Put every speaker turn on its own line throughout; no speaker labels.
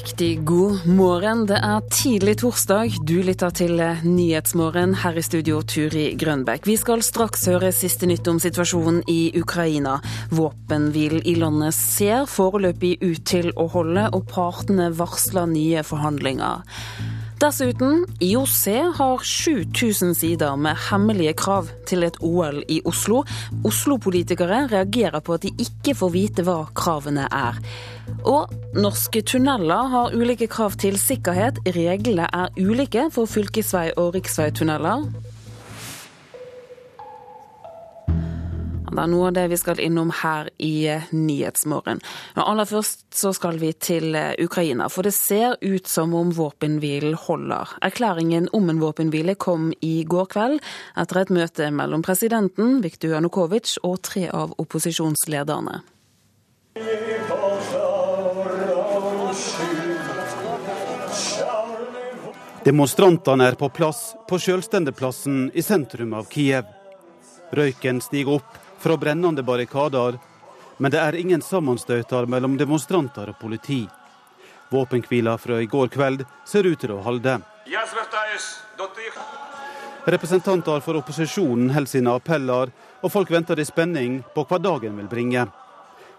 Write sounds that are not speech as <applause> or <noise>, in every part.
Riktig god morgen. Det er tidlig torsdag. Du lytter til Nyhetsmorgen. Her i studio, Turi Grønbekk. Vi skal straks høre siste nytt om situasjonen i Ukraina. Våpenhvilen i landet ser foreløpig ut til å holde, og partene varsler nye forhandlinger. Dessuten, IOC har 7000 sider med hemmelige krav til et OL i Oslo. Oslo-politikere reagerer på at de ikke får vite hva kravene er. Og norske tunneler har ulike krav til sikkerhet. Reglene er ulike for fylkesvei- og riksveitunneler. Det er noe av det vi skal innom her i eh, Nyhetsmorgen. Men aller først så skal vi til eh, Ukraina, for det ser ut som om våpenhvilen holder. Erklæringen om en våpenhvile kom i går kveld etter et møte mellom presidenten, Viktor Janukovitsj, og tre av opposisjonslederne.
Demonstrantene er på plass på Sjølstendeplassen i sentrum av Kiev. Røyken stiger opp fra brennende barrikader, men det er ingen sammenstøter mellom demonstranter og politi. Våpenhvila fra i går kveld ser ut til å holde. Representanter for opposisjonen holder sine appeller, og folk venter i spenning på hva dagen vil bringe.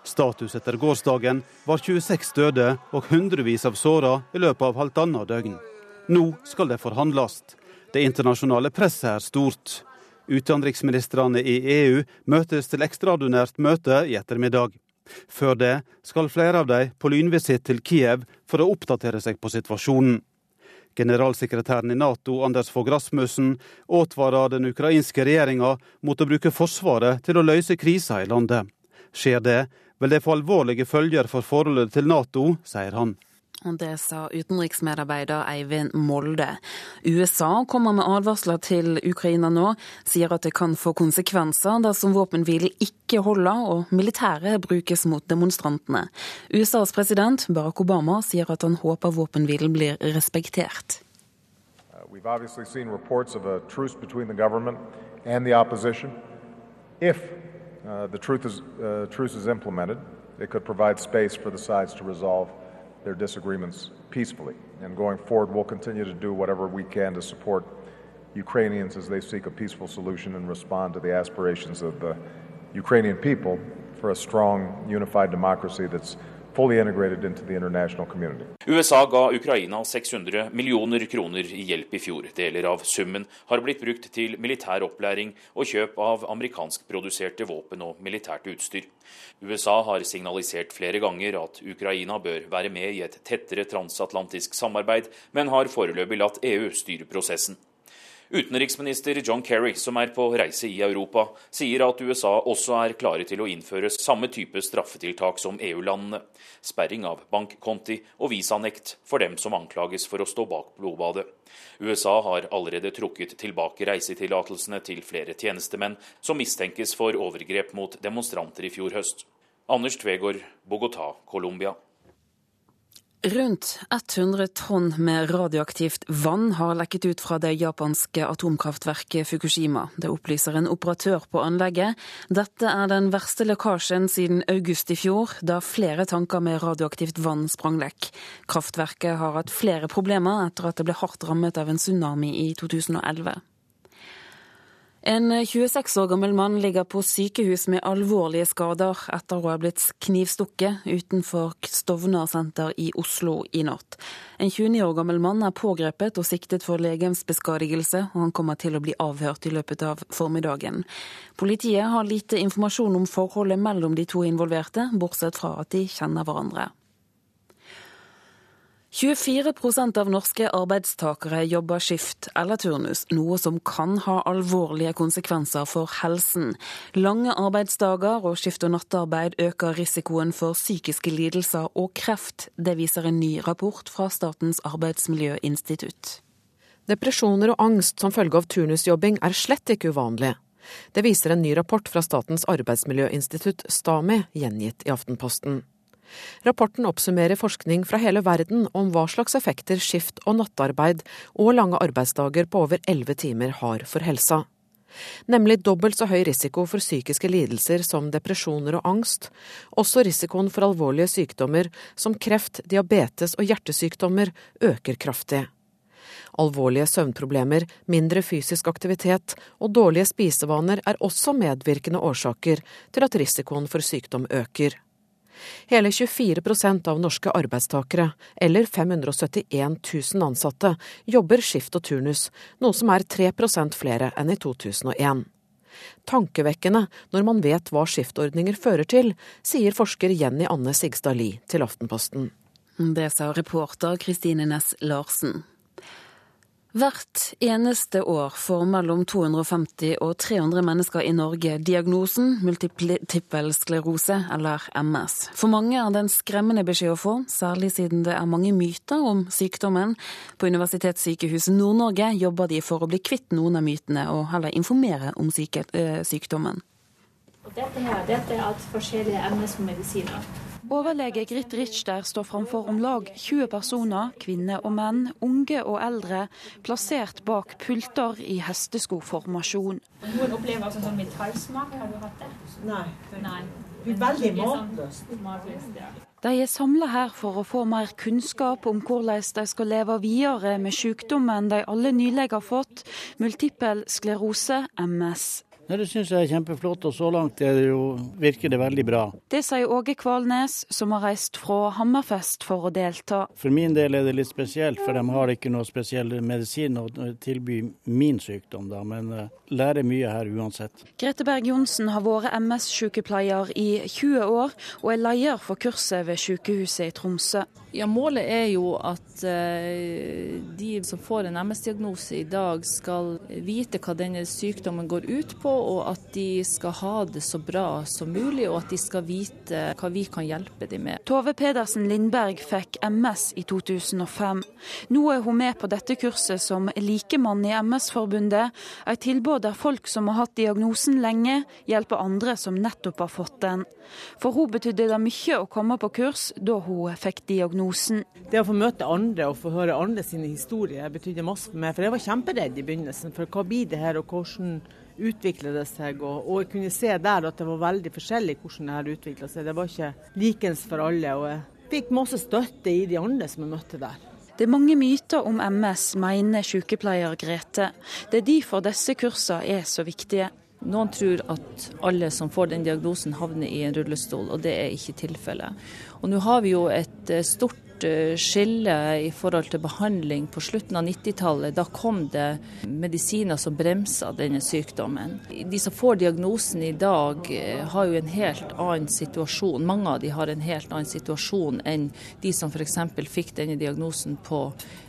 Status etter gårsdagen var 26 døde og hundrevis av såra i løpet av halvannet døgn. Nå skal det forhandles. Det internasjonale presset er stort. Utenriksministrene i EU møtes til ekstraordinært møte i ettermiddag. Før det skal flere av dem på lynvisitt til Kiev for å oppdatere seg på situasjonen. Generalsekretæren i Nato, Anders Fogh Rasmussen, advarer den ukrainske regjeringa mot å bruke Forsvaret til å løse krisa i landet. Skjer det, vil det få alvorlige følger for forholdet til Nato, sier han.
Og Det sa utenriksmedarbeider Eivind Molde. USA kommer med advarsler til Ukraina nå, sier at det kan få konsekvenser dersom våpenhvilen ikke holder og militæret brukes mot demonstrantene. USAs president Barack Obama sier at han håper våpenhvilen blir respektert.
Uh, we've obviously seen reports of a truce between the government and the opposition. If uh, the truth is, uh, truce is implemented, it could provide space for the sides to resolve their disagreements peacefully. And going forward, we'll continue to do whatever we can to support Ukrainians as they seek a peaceful solution and respond to the aspirations of the Ukrainian people for a strong, unified democracy that's
USA ga Ukraina 600 millioner kroner i hjelp i fjor. Deler av summen har blitt brukt til militær opplæring og kjøp av amerikanskproduserte våpen og militært utstyr. USA har signalisert flere ganger at Ukraina bør være med i et tettere transatlantisk samarbeid, men har foreløpig latt EU styre prosessen. Utenriksminister John Kerry, som er på reise i Europa, sier at USA også er klare til å innføre samme type straffetiltak som EU-landene. Sperring av bankkonti og visanekt for dem som anklages for å stå bak blodbadet. USA har allerede trukket tilbake reisetillatelsene til flere tjenestemenn som mistenkes for overgrep mot demonstranter i fjor høst. Anders Tvegård, Bogotá, Colombia.
Rundt 100 tonn med radioaktivt vann har lekket ut fra det japanske atomkraftverket Fukushima. Det opplyser en operatør på anlegget. Dette er den verste lekkasjen siden august i fjor, da flere tanker med radioaktivt vann sprang lekk. Kraftverket har hatt flere problemer etter at det ble hardt rammet av en tsunami i 2011. En 26 år gammel mann ligger på sykehus med alvorlige skader etter å ha blitt knivstukket utenfor Stovner senter i Oslo i natt. En 29 år gammel mann er pågrepet og siktet for legemsbeskadigelse, og han kommer til å bli avhørt i løpet av formiddagen. Politiet har lite informasjon om forholdet mellom de to involverte, bortsett fra at de kjenner hverandre. 24% av norske arbeidstakere jobber skift eller turnus, noe som kan ha alvorlige konsekvenser for helsen. Lange arbeidsdager og skift- og nattarbeid øker risikoen for psykiske lidelser og kreft. Det viser en ny rapport fra Statens arbeidsmiljøinstitutt.
Depresjoner og angst som følge av turnusjobbing er slett ikke uvanlige. Det viser en ny rapport fra Statens arbeidsmiljøinstitutt, STAMI, gjengitt i Aftenposten. Rapporten oppsummerer forskning fra hele verden om hva slags effekter skift- og nattarbeid og lange arbeidsdager på over elleve timer har for helsa. Nemlig dobbelt så høy risiko for psykiske lidelser som depresjoner og angst. Også risikoen for alvorlige sykdommer som kreft, diabetes og hjertesykdommer øker kraftig. Alvorlige søvnproblemer, mindre fysisk aktivitet og dårlige spisevaner er også medvirkende årsaker til at risikoen for sykdom øker. Hele 24% av norske arbeidstakere, eller 571 000 ansatte, jobber skift og turnus, noe som er 3% flere enn i 2001. Tankevekkende når man vet hva skiftordninger fører til, sier forsker Jenny Anne Sigstad Lie til Aftenposten.
Det sa reporter Kristine Næss Larsen. Hvert eneste år får mellom 250 og 300 mennesker i Norge diagnosen multiple sklerose, eller MS. For mange er det en skremmende beskjed å få, særlig siden det er mange myter om sykdommen. På Universitetssykehuset Nord-Norge jobber de for å bli kvitt noen av mytene, og heller informere om syke, øh, sykdommen.
Dette, her, dette er alt forskjellige MS-medisiner.
Overlege Grit Richter står framfor om lag 20 personer, kvinner og menn, unge og eldre, plassert bak pulter i hesteskoformasjon.
Noen opplever altså sånn metallsmak. Har du hatt det?
Nei.
Nei.
Det er veldig matløst.
De er samla her for å få mer kunnskap om hvordan de skal leve videre med sykdommen de alle nylig har fått, multippel sklerose, MS.
Ja, det syns jeg er kjempeflott, og så langt det jo, virker det veldig bra.
Det sier Åge Kvalnes, som har reist fra Hammerfest for å delta.
For min del er det litt spesielt, for de har ikke noe spesiell medisin å tilby min sykdom, da, men uh, lærer mye her uansett.
Grete Berg Johnsen har vært MS-sykepleier i 20 år, og er leder for kurset ved sykehuset i Tromsø.
Ja, Målet er jo at uh, de som får en MS-diagnose i dag, skal vite hva denne sykdommen går ut på, og at de skal ha det så bra som mulig, og at de skal vite hva vi kan hjelpe dem med.
Tove Pedersen Lindberg fikk MS i 2005. Nå er hun med på dette kurset som likemann i MS-forbundet, et tilbud der folk som har hatt diagnosen lenge, hjelper andre som nettopp har fått den. For hun betydde det mye å komme på kurs da hun fikk diagnosen.
Det å få møte andre og få høre andre sine historier betydde masse for meg. For jeg var kjemperedd i begynnelsen for hva blir det her, og hvordan utvikler det seg. Og, og, jeg kunne se der at det var veldig forskjellig hvordan det her utvikla seg. Det var ikke likens for alle. Og jeg fikk masse støtte i de andre som jeg møtte der.
Det er mange myter om MS, mener sykepleier Grete. Det er derfor disse kursene er så viktige.
Noen tror at alle som får den diagnosen havner i en rullestol, og det er ikke tilfellet. Og nå har vi jo et stort skille i forhold til behandling på slutten av 90-tallet. Da kom det medisiner som bremsa denne sykdommen. De som får diagnosen i dag, har jo en helt annen situasjon. Mange av de har en helt annen situasjon enn de som f.eks. fikk denne diagnosen på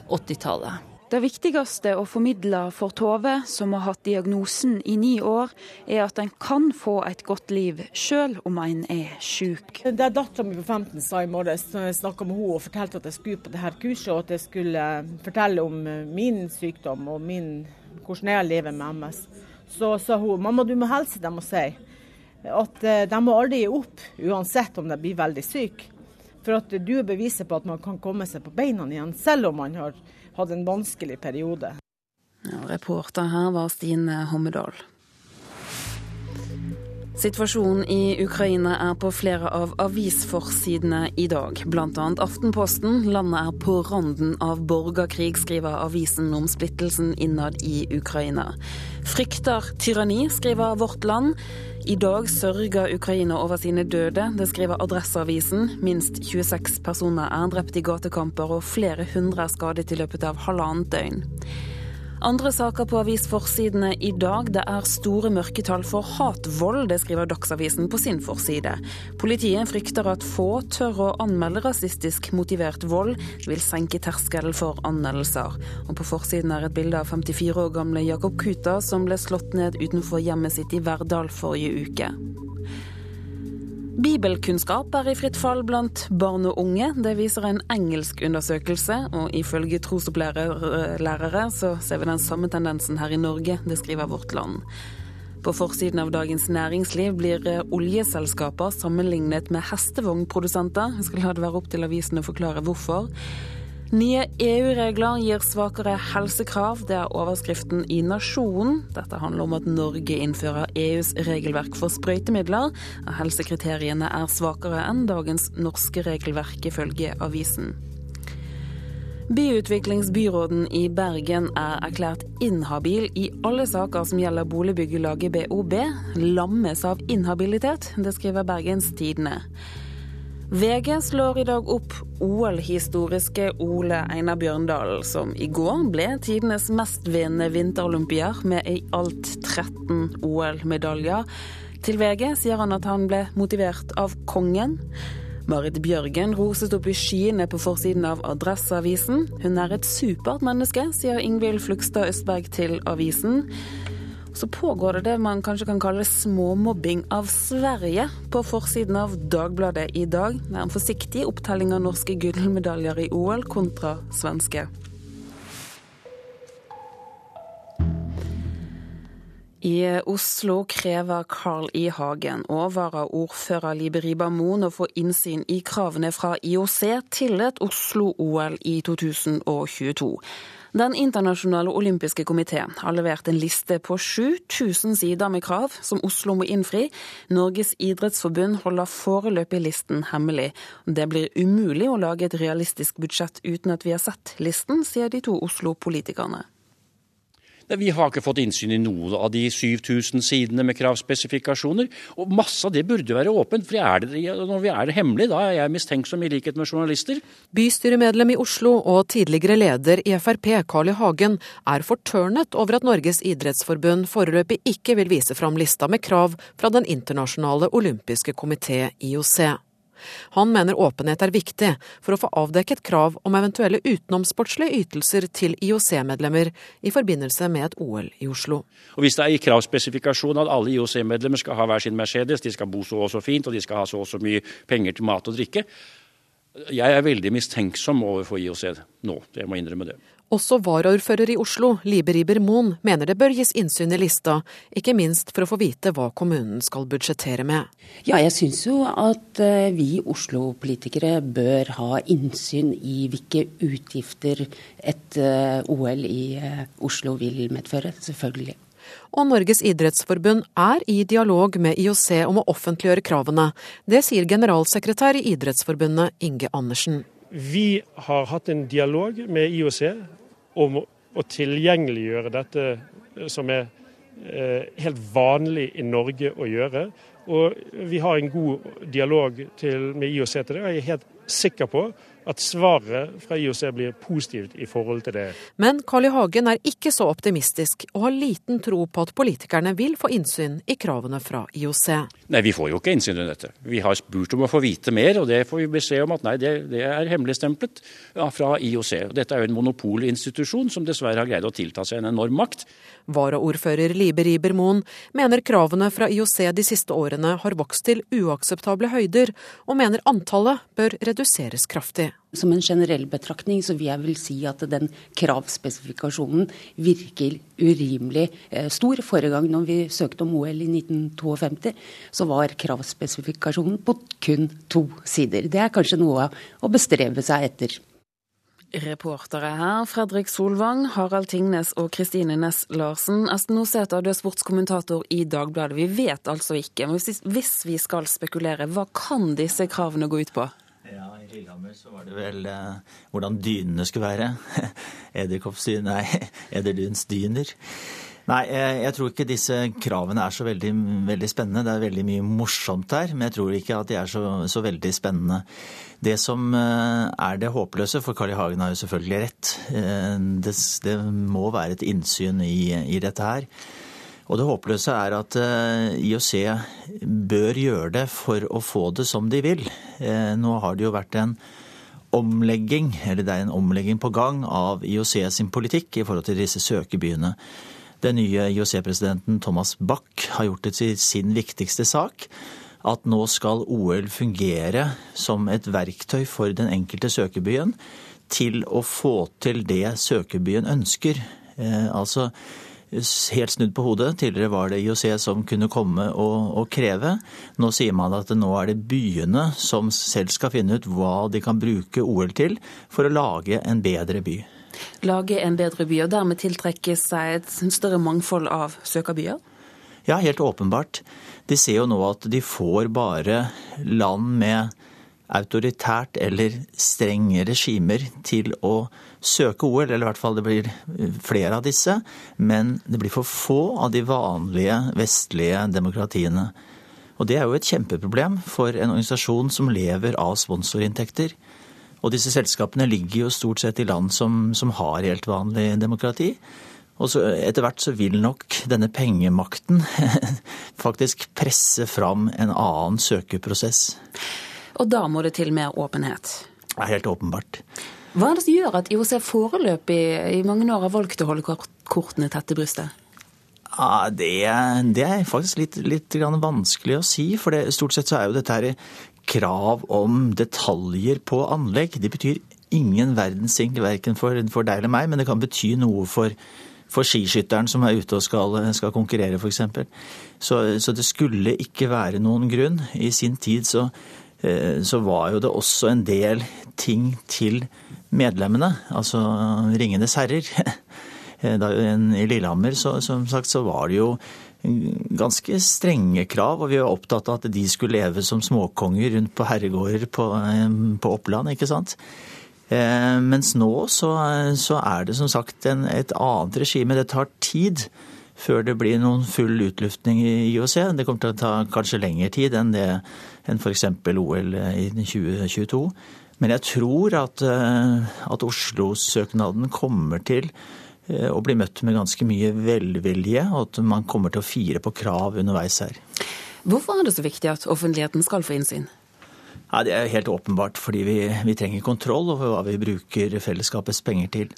80-tallet.
Det viktigste å formidle for Tove, som har hatt diagnosen i ni år, er at en kan få et godt liv, selv om en er syk.
Det dattera mi på 15 sa i morges, når jeg snakka med henne og fortalte at jeg skulle på dette kurset, og at jeg skulle fortelle om min sykdom og min, hvordan jeg lever med MS, så sa hun mamma du må hilse dem og si at de må aldri gi opp, uansett om de blir veldig syke. For at du er beviset på at man kan komme seg på beina igjen, selv om man har hadde en vanskelig periode.
Ja, reporter her var Stine Hommedal. Situasjonen i Ukraina er på flere av avisforsidene i dag, bl.a. Aftenposten. Landet er på randen av borgerkrig, skriver avisen om splittelsen innad i Ukraina. Frykter tyranni, skriver Vårt Land. I dag sørger Ukraina over sine døde, det skriver Adresseavisen. Minst 26 personer er drept i gatekamper, og flere hundre er skadet i løpet av halvannet døgn. Andre saker på avisforsidene i dag. Det er store mørketall for hatvold, det skriver Dagsavisen på sin forside. Politiet frykter at få tør å anmelde rasistisk motivert vold, vil senke terskelen for anmeldelser. Og på forsiden er et bilde av 54 år gamle Jakob Kuta som ble slått ned utenfor hjemmet sitt i Verdal forrige uke. Bibelkunnskap er i fritt fall blant barn og unge. Det viser en engelsk undersøkelse, og ifølge trosopplærere så ser vi den samme tendensen her i Norge, det skriver Vårt Land. På forsiden av Dagens Næringsliv blir oljeselskaper sammenlignet med hestevognprodusenter. Jeg skal la det være opp til avisen å forklare hvorfor. Nye EU-regler gir svakere helsekrav. Det er overskriften i Nasjonen. Dette handler om at Norge innfører EUs regelverk for sprøytemidler. Helsekriteriene er svakere enn dagens norske regelverk, ifølge avisen. Byutviklingsbyråden i Bergen er erklært inhabil i alle saker som gjelder boligbyggelaget BOB. Lammes av inhabilitet, det skriver Bergens Tidende. VG slår i dag opp OL-historiske Ole Einar Bjørndalen, som i går ble tidenes mestvinnende vinterolympier med i alt 13 OL-medaljer. Til VG sier han at han ble motivert av kongen. Marit Bjørgen roset opp i skyene på forsiden av Adresseavisen. Hun er et supert menneske, sier Ingvild Flugstad Østberg til avisen så pågår det det man kanskje kan kalle småmobbing av Sverige på forsiden av Dagbladet i dag. Det er en forsiktig opptelling av norske gullmedaljer i OL kontra svenske. I Oslo krever Carl I. Hagen og varaordfører Liberiba Moen å få innsyn i kravene fra IOC til et Oslo-OL i 2022. Den internasjonale olympiske komité har levert en liste på 7000 sider med krav som Oslo må innfri. Norges idrettsforbund holder foreløpig listen hemmelig. Det blir umulig å lage et realistisk budsjett uten at vi har sett listen, sier de to Oslo-politikerne.
Vi har ikke fått innsyn i noen av de 7000 sidene med kravspesifikasjoner. Og masse av det burde være åpent, for det, når vi er det hemmelig, da er jeg mistenksom i likhet med journalister.
Bystyremedlem i Oslo og tidligere leder i Frp, Carl I. Hagen, er fortørnet over at Norges idrettsforbund foreløpig ikke vil vise fram lista med krav fra Den internasjonale olympiske komité, IOC. Han mener åpenhet er viktig for å få avdekket krav om eventuelle utenomsportslige ytelser til IOC-medlemmer i forbindelse med et OL i Oslo.
Og Hvis det er i kravspesifikasjonen at alle IOC-medlemmer skal ha hver sin Mercedes, de skal bo så og så fint og de skal ha så og så mye penger til mat og drikke, jeg er veldig mistenksom overfor IOC nå, jeg må innrømme det.
Også varaordfører i Oslo, Libe Riber Moen, mener det bør gis innsyn i lista, ikke minst for å få vite hva kommunen skal budsjettere med.
Ja, jeg syns jo at eh, vi Oslo-politikere bør ha innsyn i hvilke utgifter et eh, OL i eh, Oslo vil medføre, selvfølgelig.
Og Norges idrettsforbund er i dialog med IOC om å offentliggjøre kravene. Det sier generalsekretær i Idrettsforbundet Inge Andersen.
Vi har hatt en dialog med IOC om å tilgjengeliggjøre dette eh, som er eh, helt vanlig i Norge å gjøre. Og vi har en god dialog til, med IOC til det, og jeg er helt sikker på at svaret fra IOC blir positivt i forhold til det.
Men Carl I. Hagen er ikke så optimistisk, og har liten tro på at politikerne vil få innsyn i kravene fra IOC.
Nei, vi får jo ikke innsyn i dette. Vi har spurt om å få vite mer, og det får vi beskjed om at nei, det, det er hemmeligstemplet ja, fra IOC. Dette er jo en monopolinstitusjon som dessverre har greid å tilta seg en enorm makt.
Varaordfører Libe Riber-Moen mener kravene fra IOC de siste årene har vokst til uakseptable høyder, og mener antallet bør reduseres kraftig.
Som en generell betraktning så vil jeg vel si at den kravspesifikasjonen virker urimelig eh, stor. Forrige gang når vi søkte om OL i 1952, så var kravspesifikasjonen på kun to sider. Det er kanskje noe å bestrebe seg etter.
Reportere her Fredrik Solvang, Harald Tingnes og Kristine Næss Larsen. Esten Nosæter, du er sportskommentator i Dagbladet. Vi vet altså ikke, men hvis vi skal spekulere, hva kan disse kravene gå ut på?
Ja, I Lillehammer så var det vel eh, hvordan dynene skulle være. <laughs> Edderkoppsdyn, nei, <laughs> edderduns dyner. Nei, jeg tror ikke disse kravene er så veldig, veldig, spennende. Det er veldig mye morsomt her, men jeg tror ikke at de er så, så veldig spennende. Det som eh, er det håpløse, for Carl I. Hagen har jo selvfølgelig rett, eh, det, det må være et innsyn i, i, dette her. Og det håpløse er at eh, IOC bør gjøre det for å få det som de vil. Nå har det jo vært en omlegging, eller det er en omlegging på gang av IOC sin politikk i forhold til disse søkebyene. Den nye IOC-presidenten Thomas Bach har gjort det til sin viktigste sak. At nå skal OL fungere som et verktøy for den enkelte søkebyen til å få til det søkebyen ønsker. Eh, altså helt snudd på hodet. Tidligere var det IOC som kunne komme og, og, kreve. Nå sier man at nå er det byene som selv skal finne ut hva de kan bruke OL til for å lage en bedre by.
Lage en bedre by, og dermed tiltrekke seg et større mangfold av søkerbyer?
Ja, helt åpenbart. De ser jo nå at de får bare land med autoritært eller strenge regimer til å søke OL, eller i hvert fall det blir flere av disse. Men det blir for få av de vanlige vestlige demokratiene. Og det er jo et kjempeproblem for en organisasjon som lever av sponsorinntekter. Og disse selskapene ligger jo stort sett i land som, som har helt vanlig demokrati. Og så etter hvert så vil nok denne pengemakten <laughs> faktisk presse fram en annen søkeprosess.
Og da må det til mer åpenhet?
Ja, helt åpenbart.
Hva er det som gjør at IOC foreløpig i mange år har valgt å holde kortene tett i brystet?
Ja, det, det, er faktisk litt, litt vanskelig å si. For det, stort sett så er jo dette her krav om detaljer på anlegg. Det betyr ingen verdens ting verken for, for deg eller meg, men det kan bety noe for for skiskytteren som er ute og skal, skal konkurrere, f.eks. Så, så det skulle ikke være noen grunn. I sin tid så, eh, så var jo det også en del ting til medlemmene, altså Ringenes herrer. <laughs> Da, I Lillehammer så, som sagt, så var det jo ganske strenge krav, og vi var opptatt av at de skulle leve som småkonger rundt på herregårder på, eh, på Oppland, ikke sant. Eh, mens nå så, så er det som sagt en, et annet regime. Det tar tid før det blir noen full utluftning i IOC. Det kommer til å ta kanskje lengre tid enn, det, enn f.eks. OL i 2022. Men jeg tror at, eh, at Oslo-søknaden kommer til eh, å bli møtt med ganske mye velvilje, og at man kommer til å fire på krav underveis her.
Hvorfor er det så viktig at offentligheten skal få innsyn?
Ja, Det er helt åpenbart fordi vi, vi trenger kontroll over hva vi bruker fellesskapets penger til.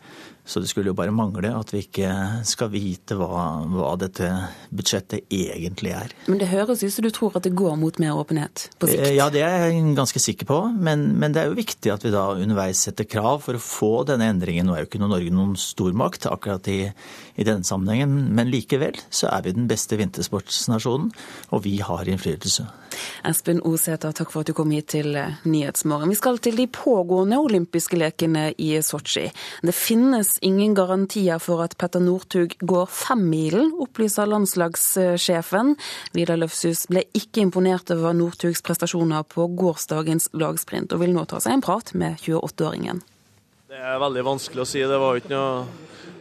Så det skulle jo bare mangle at vi ikke skal vite hva, hva dette budsjettet egentlig er.
Men det høres ut som du tror at det går mot mer åpenhet på sikt?
Eh, ja, det er jeg ganske sikker på. Men, men det er jo viktig at vi da underveis setter krav for å få denne endringen. Nå er jo ikke Norge noen stormakt akkurat i, i denne sammenhengen, men likevel så er vi den beste vintersportsnasjonen, og vi har innflytelse.
Espen Osæter, takk for at du kom hit til Nyhetsmorgen. Vi skal til de pågående olympiske lekene i Sotsji. Det finnes ingen garantier for at Petter Northug går femmilen, opplyser landslagssjefen. Vidar Løfshus ble ikke imponert over Northugs prestasjoner på gårsdagens lagsprint, og vil nå ta seg en prat med 28-åringen.
Det er veldig vanskelig å si. Det var jo ikke noe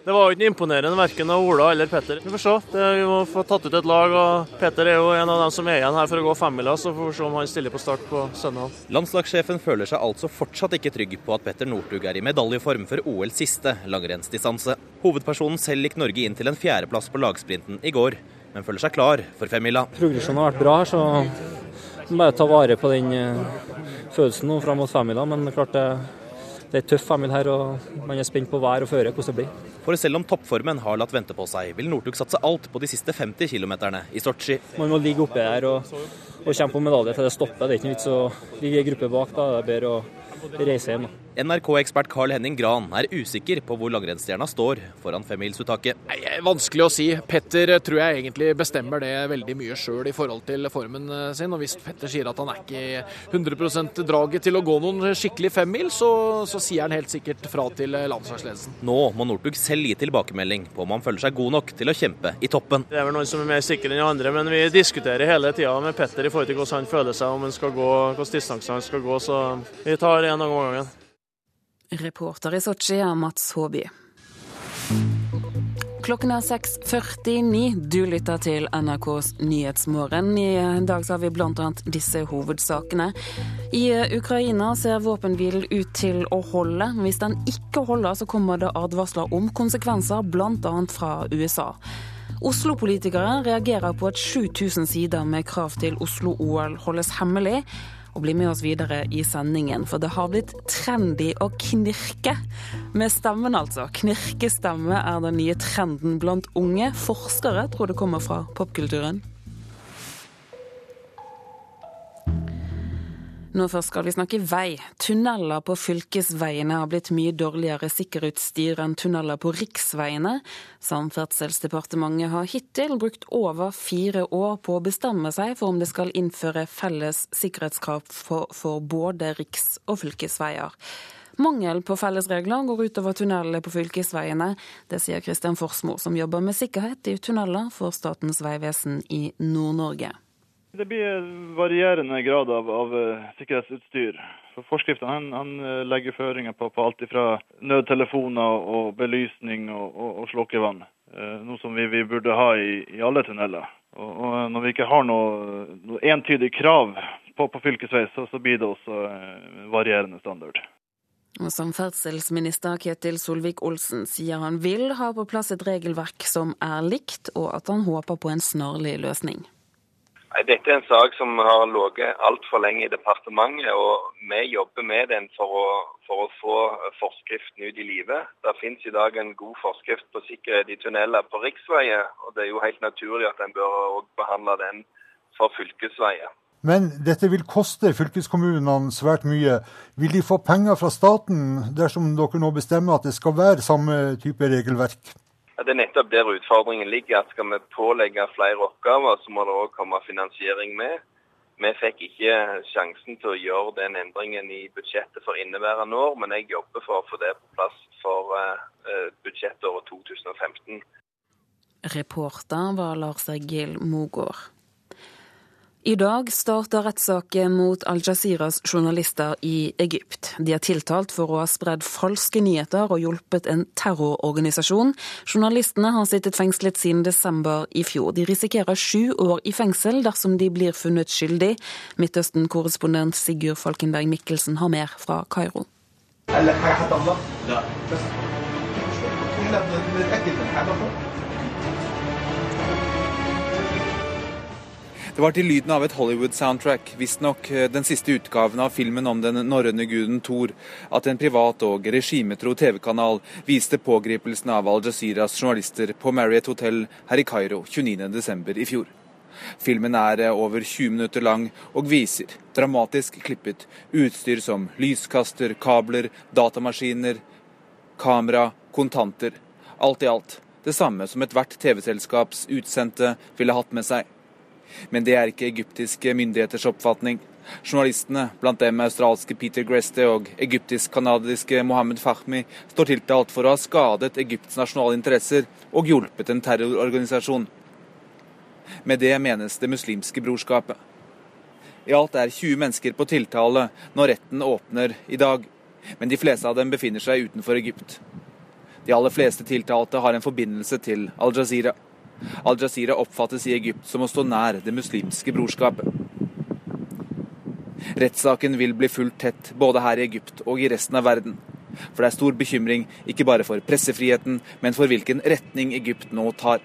det var jo ikke imponerende verken av Ola eller Petter. Vi får se. Det, vi må få tatt ut et lag. og Petter er jo en av dem som er igjen her for å gå femmila, så får vi se om han stiller på start på søndag.
Landslagssjefen føler seg altså fortsatt ikke trygg på at Petter Northug er i medaljeform for OLs siste langrennsdistanse. Hovedpersonen selv gikk Norge inn til en fjerdeplass på lagsprinten i går, men føler seg klar for femmila.
Progresjonen har vært bra her, så bare ta vare på den uh, følelsen nå fram mot femmila. Men klart det det er tøff femmil her, og man er spent på vær og føre, hvordan det blir.
For selv om toppformen har latt vente på seg, vil Northug satse alt på de siste 50 km i Sotsji.
Man må ligge oppe her og, og kjempe om medalje til det stopper. Det er ikke noe vits å ligge i gruppe bak. Da det er bedre å reise hjem.
NRK-ekspert Carl Henning Gran er usikker på hvor langrennsstjerna står foran femmilsuttaket.
Vanskelig å si. Petter tror jeg egentlig bestemmer det veldig mye sjøl i forhold til formen eh, sin. Og hvis Petter sier at han er ikke 100% draget til å gå noen skikkelig femmil, så, så sier han helt sikkert fra til landslagsledelsen.
Nå må Northug selv gi tilbakemelding på om han føler seg god nok til å kjempe i toppen.
Det er vel noen som er mer sikre enn andre, men vi diskuterer hele tida med Petter i forhold til hvordan han føler seg, om han skal gå, hvilken distanse han skal gå. Så vi tar en gang om gangen.
Reporter i Sotsji er Mats Håby. Klokken er 6.49. Du lytter til NRKs Nyhetsmorgen. I dag har vi bl.a. disse hovedsakene. I Ukraina ser våpenhvilen ut til å holde. Hvis den ikke holder, så kommer det advarsler om konsekvenser, bl.a. fra USA. Oslo-politikere reagerer på at 7000 sider med krav til Oslo-OL holdes hemmelig og bli med oss videre i sendingen, for det har blitt trendy å knirke. Med stemmen, altså. Knirkestemme er den nye trenden blant unge. Forskere tror det kommer fra popkulturen. Nå først skal vi snakke vei. Tunneler på fylkesveiene har blitt mye dårligere sikkerhetsutstyr enn tunneler på riksveiene. Samferdselsdepartementet har hittil brukt over fire år på å bestemme seg for om det skal innføre felles sikkerhetskrav for, for både riks- og fylkesveier. Mangel på fellesregler går utover tunnelene på fylkesveiene. Det sier Kristian Forsmo, som jobber med sikkerhet i tunneler for Statens vegvesen i Nord-Norge.
Det blir varierende grad av, av eh, sikkerhetsutstyr. For Forskriften han, han eh, legger føringer på, på alt fra nødtelefoner og belysning og, og, og slukkevann. Eh, noe som vi, vi, burde ha i, i alle tunneler. Og, og, Når vi ikke har noe, noe entydig krav på, på fylkesvei, så, så, blir det også varierende standard.
Og Samferdselsminister Ketil Solvik-Olsen sier han vil ha på plass et regelverk som er likt, og at han håper på en snarlig løsning.
Dette er en sak som har ligget altfor lenge i departementet, og vi jobber med den for å, for å få forskriften ut i livet. Det finnes i dag en god forskrift på sikkerhet i tunneler på riksveier, og det er jo helt naturlig at en bør behandle den for fylkesveier.
Men dette vil koste fylkeskommunene svært mye. Vil de få penger fra staten dersom dere nå bestemmer at det skal være samme type regelverk?
Det er nettopp der utfordringen ligger. at Skal vi pålegge flere oppgaver, så må det òg komme finansiering med. Vi fikk ikke sjansen til å gjøre den endringen i budsjettet for inneværende år, men jeg jobber for å få det på plass for uh, budsjettåret 2015.
Reporter var Lars Egil Mogård. I dag starter rettssaken mot Al-Jaziras journalister i Egypt. De er tiltalt for å ha spredd falske nyheter og hjulpet en terrororganisasjon. Journalistene har sittet fengslet siden desember i fjor. De risikerer sju år i fengsel dersom de blir funnet skyldig. Midtøsten-korrespondent Sigurd Falkenberg Mikkelsen har mer fra Kairo.
Det var til lyden av et Hollywood-soundtrack, visstnok eh, den siste utgaven av filmen om den norrøne guden Thor, at en privat og regimetro TV-kanal viste pågripelsen av Al-Jaziras journalister på Marriott Hotel her i Kairo 29.12. i fjor. Filmen er eh, over 20 minutter lang og viser, dramatisk klippet, utstyr som lyskaster, kabler, datamaskiner, kamera, kontanter. Alt i alt det samme som ethvert TV-selskaps utsendte ville hatt med seg. Men det er ikke egyptiske myndigheters oppfatning. Journalistene, blant dem australske Peter Greste og egyptisk-canadiske Mohammed Fahmi, står tiltalt for å ha skadet Egypts nasjonale interesser og hjulpet en terrororganisasjon. Med det menes Det muslimske brorskapet. I alt er 20 mennesker på tiltale når retten åpner i dag, men de fleste av dem befinner seg utenfor Egypt. De aller fleste tiltalte har en forbindelse til Al-Jazeera. Al-Jazeera oppfattes i Egypt som å stå nær det muslimske brorskapet. Rettssaken vil bli fulgt tett både her i Egypt og i resten av verden. For det er stor bekymring ikke bare for pressefriheten, men for hvilken retning Egypt nå tar.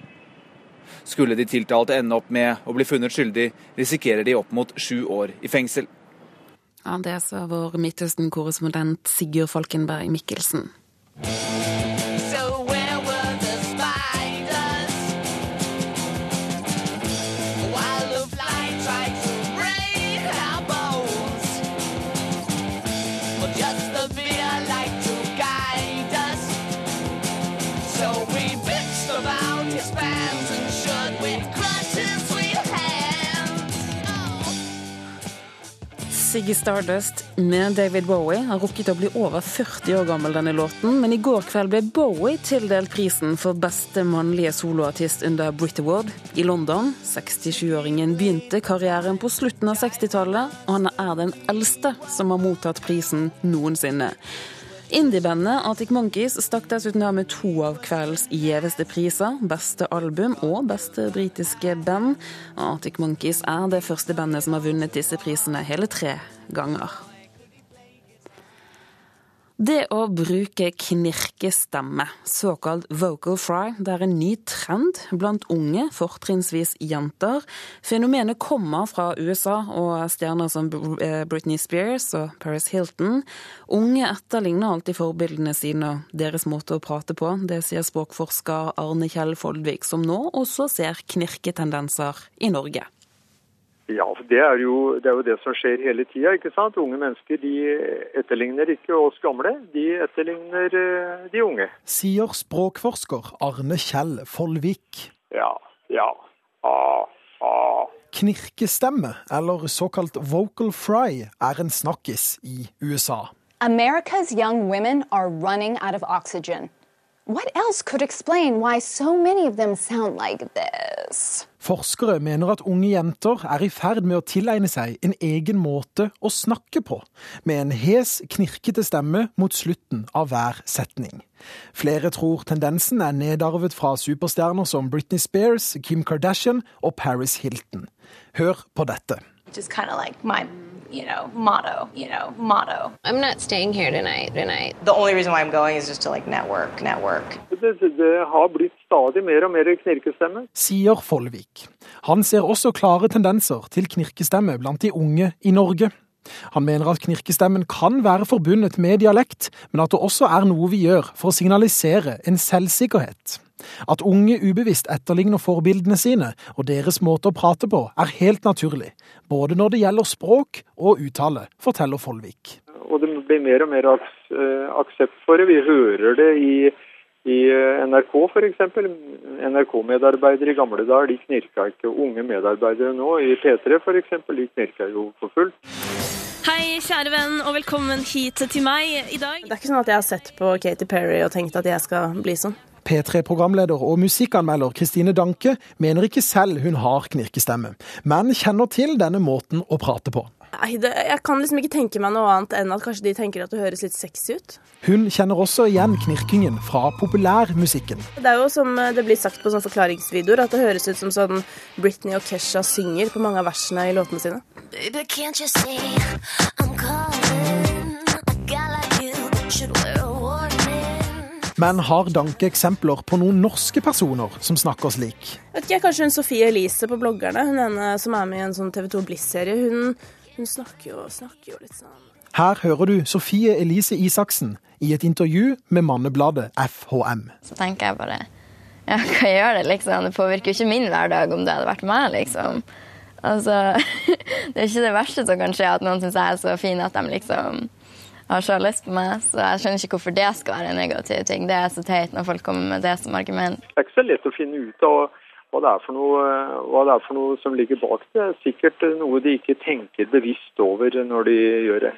Skulle de tiltalte ende opp med å bli funnet skyldig, risikerer de opp mot sju år i fengsel.
Ja, Det sa vår Midtøsten-korrespondent Sigurd Falkenberg Mikkelsen. Ziggy Stardust med David Bowie har rukket å bli over 40 år gammel, denne låten. Men i går kveld ble Bowie tildelt prisen for beste mannlige soloartist under Brit Award i London. 67-åringen begynte karrieren på slutten av 60-tallet, og han er den eldste som har mottatt prisen noensinne. Indiebandet Arctic Monkeys stakk dessuten av med to av kveldens gjeveste priser. Beste album og beste britiske band. Arctic Monkeys er det første bandet som har vunnet disse prisene hele tre ganger. Det å bruke knirkestemme, såkalt vocal fry, det er en ny trend blant unge, fortrinnsvis jenter. Fenomenet kommer fra USA og stjerner som eh, Britney Spears og Paris Hilton. Unge etterligner alltid forbildene sine og deres måte å prate på. Det sier språkforsker Arne Kjell Foldvik, som nå også ser knirketendenser i Norge.
Ja, det er, jo, det er jo det som skjer hele tida. ikke sant? Unge mennesker de etterligner ikke oss gamle, de etterligner eh, de unge.
Sier språkforsker Arne Kjell Follvik.
Ja, ja, ah, ah.
Knirkestemme, eller såkalt vocal fry, er en snakkis i USA.
America's young women are running out of oxygen. What else could explain why so many of them sound like this?
Forskere mener at unge jenter er i ferd med å tilegne seg en egen måte å snakke på, med en hes, knirkete stemme mot slutten av hver setning. Flere tror tendensen er nedarvet fra superstjerner som Britney Spears, Kim Kardashian og Paris Hilton. Hør på dette.
Just kind of like my you know, motto, you know, motto.
I'm not staying here tonight, tonight.
The only reason why I'm going is just to like network, network.
Det, det har blitt stadig mer og mer knirkestemme.
Sier Folvik. Han ser også klare tendenser til knirkestemme blant de unge i Norge. Han mener at knirkestemmen kan være forbundet med dialekt, men at det også er noe vi gjør for å signalisere en selvsikkerhet. At unge ubevisst etterligner forbildene sine og deres måte å prate på, er helt naturlig. Både når det gjelder språk og uttale, forteller Follvik.
Og det blir mer og mer eh, aksept for det. Vi hører det i, i eh, NRK f.eks. NRK-medarbeidere i gamle dager de knirka ikke. Unge medarbeidere nå i P3 f.eks. de knirker jo for fullt.
Hei, kjære venn, og velkommen hit til meg i dag.
Det er ikke sånn at jeg har sett på Katy Perry og tenkt at jeg skal bli sånn.
P3-programleder og musikkanmelder Kristine Danke mener ikke selv hun har knirkestemme, men kjenner til denne måten å prate på.
Nei, det, Jeg kan liksom ikke tenke meg noe annet enn at kanskje de tenker at det høres litt sexy ut.
Hun kjenner også igjen knirkingen fra populærmusikken.
Det er jo som det blir sagt på sånne forklaringsvideoer, at det høres ut som sånn Britney og Kesha synger på mange av versene i låtene sine. Baby, can't you see I'm calling? A guy like you should wear a men har Danke eksempler på noen norske personer som snakker slik? Vet ikke, Kanskje hun Sofie Elise på bloggerne, hun ene som er med i en sånn TV 2 Bliss-serie. Hun, hun snakker, jo, snakker, jo, litt sånn
Her hører du Sofie Elise Isaksen i et intervju med mannebladet FHM.
Så tenker jeg bare ja, hva gjør det, liksom? Det påvirker jo ikke min hverdag om det hadde vært meg, liksom. Altså, <laughs> det er ikke det verste som kan skje, at noen syns jeg er så fin at de liksom har så lyst på meg. Så jeg skjønner ikke hvorfor det skal være en negativ ting. Det er så teit når folk kommer med det som argument.
Det er ikke så lett å finne ut av hva det noe, hva det er for noe som ligger bak det. er Sikkert noe de ikke tenker bevisst over når de gjør det.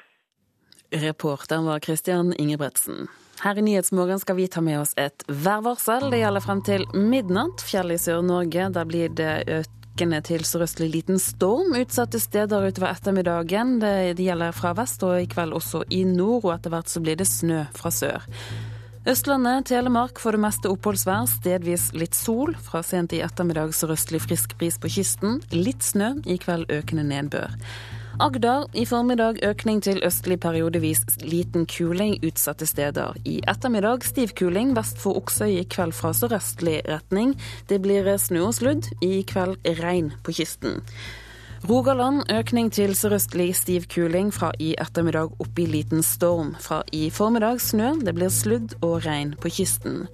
Reporteren var Christian Ingebretsen. Her i Nyhetsmorgen skal vi ta med oss et værvarsel. Det gjelder frem til midnatt. Fjell i Sør-Norge, der blir det økende til sørøstlig liten storm utsatte steder utover ettermiddagen. Det, gjelder fra vest og i kveld også i nord, og etter hvert så blir det snø fra sør. Østlandet, Telemark får det meste oppholdsvær, stedvis litt sol. Fra sent i ettermiddag sørøstlig frisk bris på kysten. Litt snø, i kveld økende nedbør. Agder i formiddag økning til østlig periodevis liten kuling utsatte steder. I ettermiddag stiv kuling vest for Oksøy, i kveld fra sørøstlig retning. Det blir snø og sludd, i kveld regn på kysten. Rogaland økning til sørøstlig stiv kuling, fra i ettermiddag opp i liten storm. Fra i formiddag snø, det blir sludd og regn på kysten.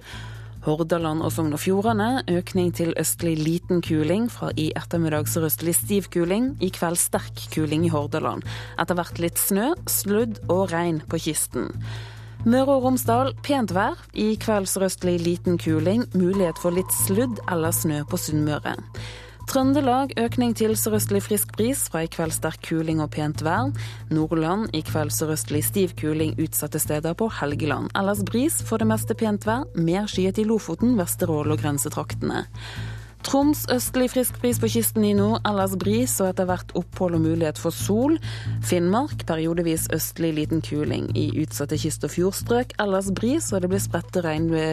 Hordaland og Sogn og Fjordane økning til østlig liten kuling, fra i ettermiddag sørøstlig stiv kuling, i kveld sterk kuling i Hordaland. Etter hvert litt snø, sludd og regn på kysten. Møre og Romsdal pent vær, i kveld sørøstlig liten kuling, mulighet for litt sludd eller snø på Sunnmøre. Trøndelag økning til sørøstlig frisk bris, fra i kveld sterk kuling og pent vær. Nordland i kveld sørøstlig stiv kuling utsatte steder på Helgeland. Ellers bris, for det meste pent vær. Mer skyet i Lofoten, Vesterålen og grensetraktene. Troms østlig frisk bris på kysten i nord, ellers bris og etter hvert opphold og mulighet for sol. Finnmark periodevis østlig liten kuling. I utsatte kyst- og fjordstrøk ellers bris, og det blir spredte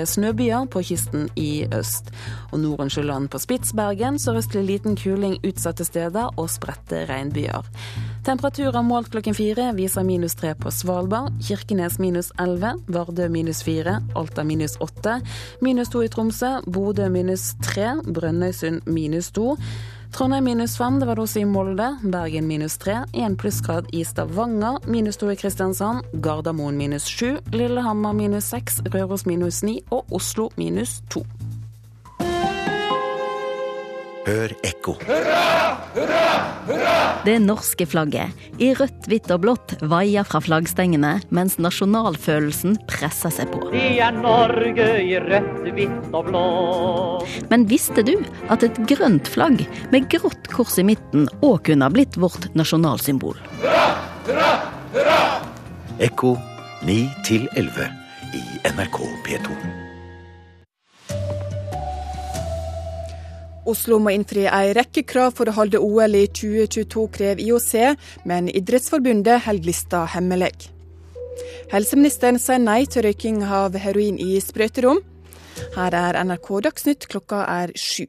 snøbyer på kysten i øst. Og Norensjøland på Spitsbergen sørøstlig liten kuling utsatte steder og spredte regnbyer. Temperaturer målt klokken fire viser minus tre på Svalbard, Kirkenes minus elleve, Vardø minus fire, Alta minus åtte, minus to i Tromsø, Bodø minus tre, Brønnøysund minus to. Trondheim minus fem, det var det også i Molde. Bergen minus tre. Én plussgrad i Stavanger. Minus to i Kristiansand. Gardermoen minus sju. Lillehammer minus seks. Røros minus ni. Og Oslo minus to.
Hør ekko. Hurra! Hurra! Hurra!
Det norske flagget, i rødt, hvitt og blått, vaier fra flaggstengene mens nasjonalfølelsen presser seg på.
Vi er Norge i rødt, hvitt og blått.
Men visste du at et grønt flagg med grått kors i midten òg kunne ha blitt vårt nasjonalsymbol? Hurra! Hurra! Hurra!
Ekko 9 11 i NRK P2.
Oslo må innfri ei rekke krav for å holde OL i 2022, krever IOC, men Idrettsforbundet holder lista hemmelig. Helseministeren sier nei til røyking av heroin i sprøyterom. Her er NRK Dagsnytt, klokka er sju.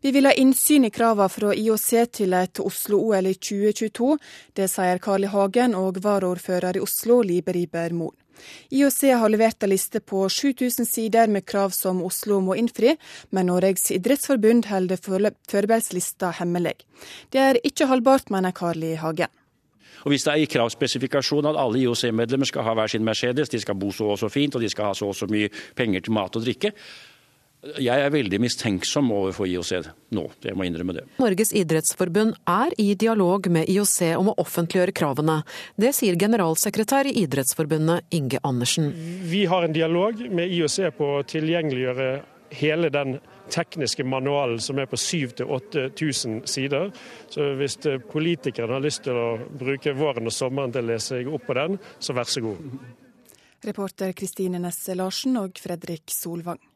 Vi vil ha innsyn i kravene fra IOC til et Oslo-OL i 2022. Det sier Carl I. Hagen og varaordfører i Oslo, Libe Riber Moen. IOC har levert en liste på 7000 sider med krav som Oslo må innfri, men Norges idrettsforbund holder forberedelsslista hemmelig. Det er ikke holdbart, mener Carl. Hagen.
Og Hvis det er i kravspesifikasjonen at alle IOC-medlemmer skal ha hver sin Mercedes, de skal bo så og så fint og de skal ha så og så mye penger til mat og drikke, jeg er veldig mistenksom overfor IOC nå, jeg må innrømme det.
Norges idrettsforbund er i dialog med IOC om å offentliggjøre kravene. Det sier generalsekretær i Idrettsforbundet Inge Andersen.
Vi har en dialog med IOC på å tilgjengeliggjøre hele den tekniske manualen som er på 7000-8000 sider. Så hvis politikerne har lyst til å bruke våren og sommeren til å lese seg opp på den, så vær så god.
Reporter Kristine Nesse Larsen og Fredrik Solvang.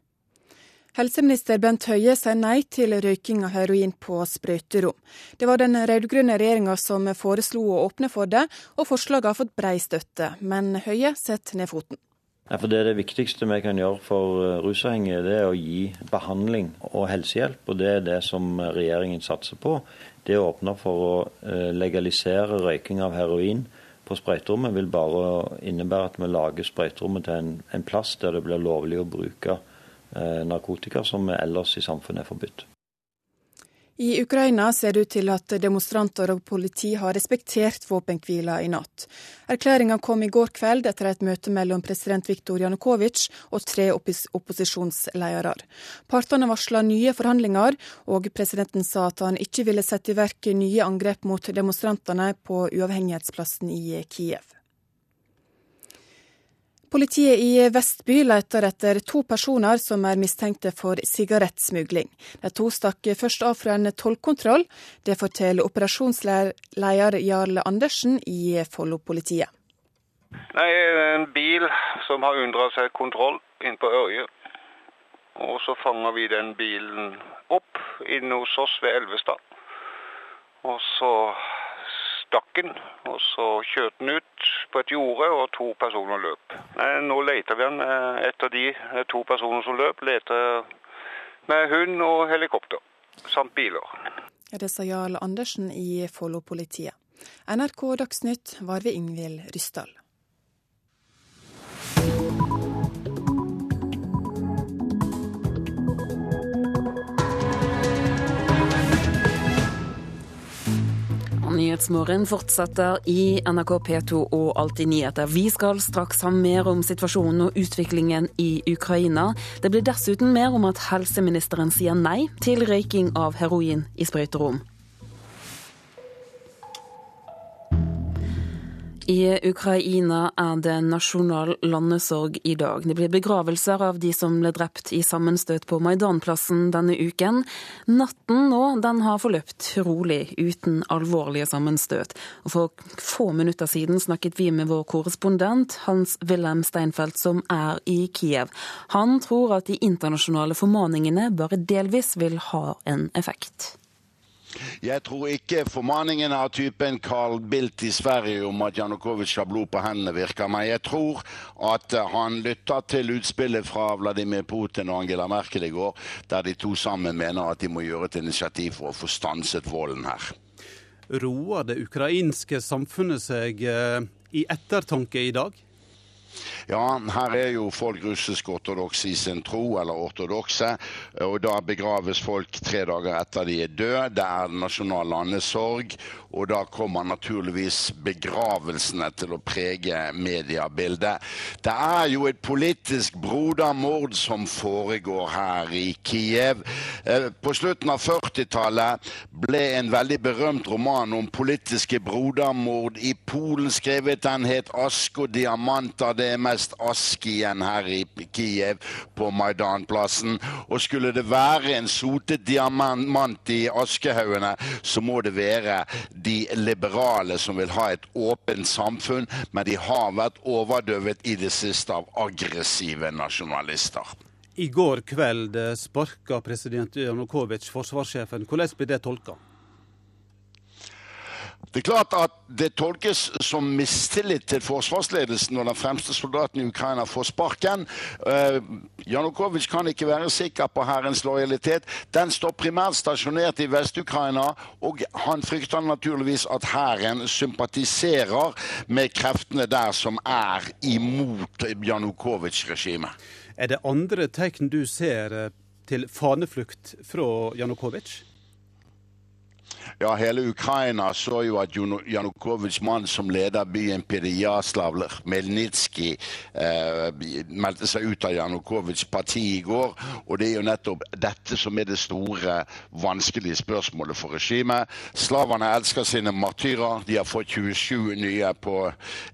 Helseminister Bent Høie sier nei til røyking av heroin på sprøyterom. Det var den rød-grønne regjeringa som foreslo å åpne for det, og forslaget har fått brei støtte. Men Høie setter ned foten.
Ja, det, det viktigste vi kan gjøre for eh, rusavhengige, det er å gi behandling og helsehjelp. Og det er det som regjeringen satser på. Det å åpne for å eh, legalisere røyking av heroin på sprøyterommet vil bare innebære at vi lager sprøyterommet til en, en plass der det blir lovlig å bruke Eh, narkotika som ellers i samfunnet er forbudt.
I Ukraina ser det ut til at demonstranter og politi har respektert våpenhvila i natt. Erklæringa kom i går kveld etter et møte mellom president Viktor Janukovitsj og tre oppos opposisjonsledere. Partene varsla nye forhandlinger, og presidenten sa at han ikke ville sette i verk nye angrep mot demonstrantene på uavhengighetsplassen i Kiev. Politiet i Vestby leter etter to personer som er mistenkte for sigarettsmugling. De to stakk først av fra en tollkontroll. Det forteller operasjonsleder Jarl Andersen i Follo-politiet.
Nei, En bil som har unndratt seg kontroll inne på Ørje. Og så fanger vi den bilen opp inne hos oss ved Elvestad. Og så stakk den, og så kjørte den ut på et jorde, og to personer løp. Nå leter vi den eh, etter de eh, to personene som løp. Leter med hund og helikopter, samt biler.
Ja, det sa Jarl Andersen i Follo-politiet. NRK Dagsnytt var ved Ingvild Ryssdal.
Nyhetsmorgen fortsetter i NRK P2 og Alltid nyheter. Vi skal straks ha mer om situasjonen og utviklingen i Ukraina. Det blir dessuten mer om at helseministeren sier nei til røyking av heroin i sprøyterom. I Ukraina er det nasjonal landesorg i dag. Det blir begravelser av de som ble drept i sammenstøt på Maidanplassen denne uken. Natten nå den har forløpt rolig, uten alvorlige sammenstøt. Og For få minutter siden snakket vi med vår korrespondent Hans-Wilhelm Steinfeld, som er i Kiev. Han tror at de internasjonale formaningene bare delvis vil ha en effekt.
Jeg tror ikke formaningen av typen Carl Bildt i Sverige om at Janukovitsj har blod på hendene, virker Men Jeg tror at han lytta til utspillet fra Vladimir Putin og Angela Merkel i går, der de to sammen mener at de må gjøre et initiativ for å få stanset volden her.
Roer det ukrainske samfunnet seg eh, i ettertanke i dag?
Ja, her er jo folk russisk-ortodokse i sin tro, eller ortodokse. Og da begraves folk tre dager etter de er døde. Det er nasjonal landesorg. Og da kommer naturligvis begravelsene til å prege mediebildet. Det er jo et politisk brodermord som foregår her i Kiev. Eh, på slutten av 40-tallet ble en veldig berømt roman om politiske brodermord i Polen skrevet. Den het 'Aske og diamanter'. Det er mest aske igjen her i Kiev, på Maidanplassen. Og skulle det være en sotet diamant i askehaugene, så må det være de liberale som vil ha et åpent samfunn, men de har vært overdøvet i det siste av aggressive nasjonalister.
I går kveld sparka president Janukovitsj forsvarssjefen. Hvordan blir det tolka?
Det er klart at det tolkes som mistillit til forsvarsledelsen når den fremste soldaten i Ukraina får sparken. Uh, Janukovitsj kan ikke være sikker på hærens lojalitet. Den står primært stasjonert i Vest-Ukraina, og han frykter naturligvis at hæren sympatiserer med kreftene der som er imot Janukovitsj-regimet.
Er det andre tegn du ser eh, til faneflukt fra Janukovitsj?
Ja, hele Ukraina så jo at Janukovitsjs mann som leder byen Pirijaslav Melnitskij eh, meldte seg ut av Janukovitsjs parti i går. Og det er jo nettopp dette som er det store, vanskelige spørsmålet for regimet. Slaverne elsker sine martyrer. De har fått 27 nye på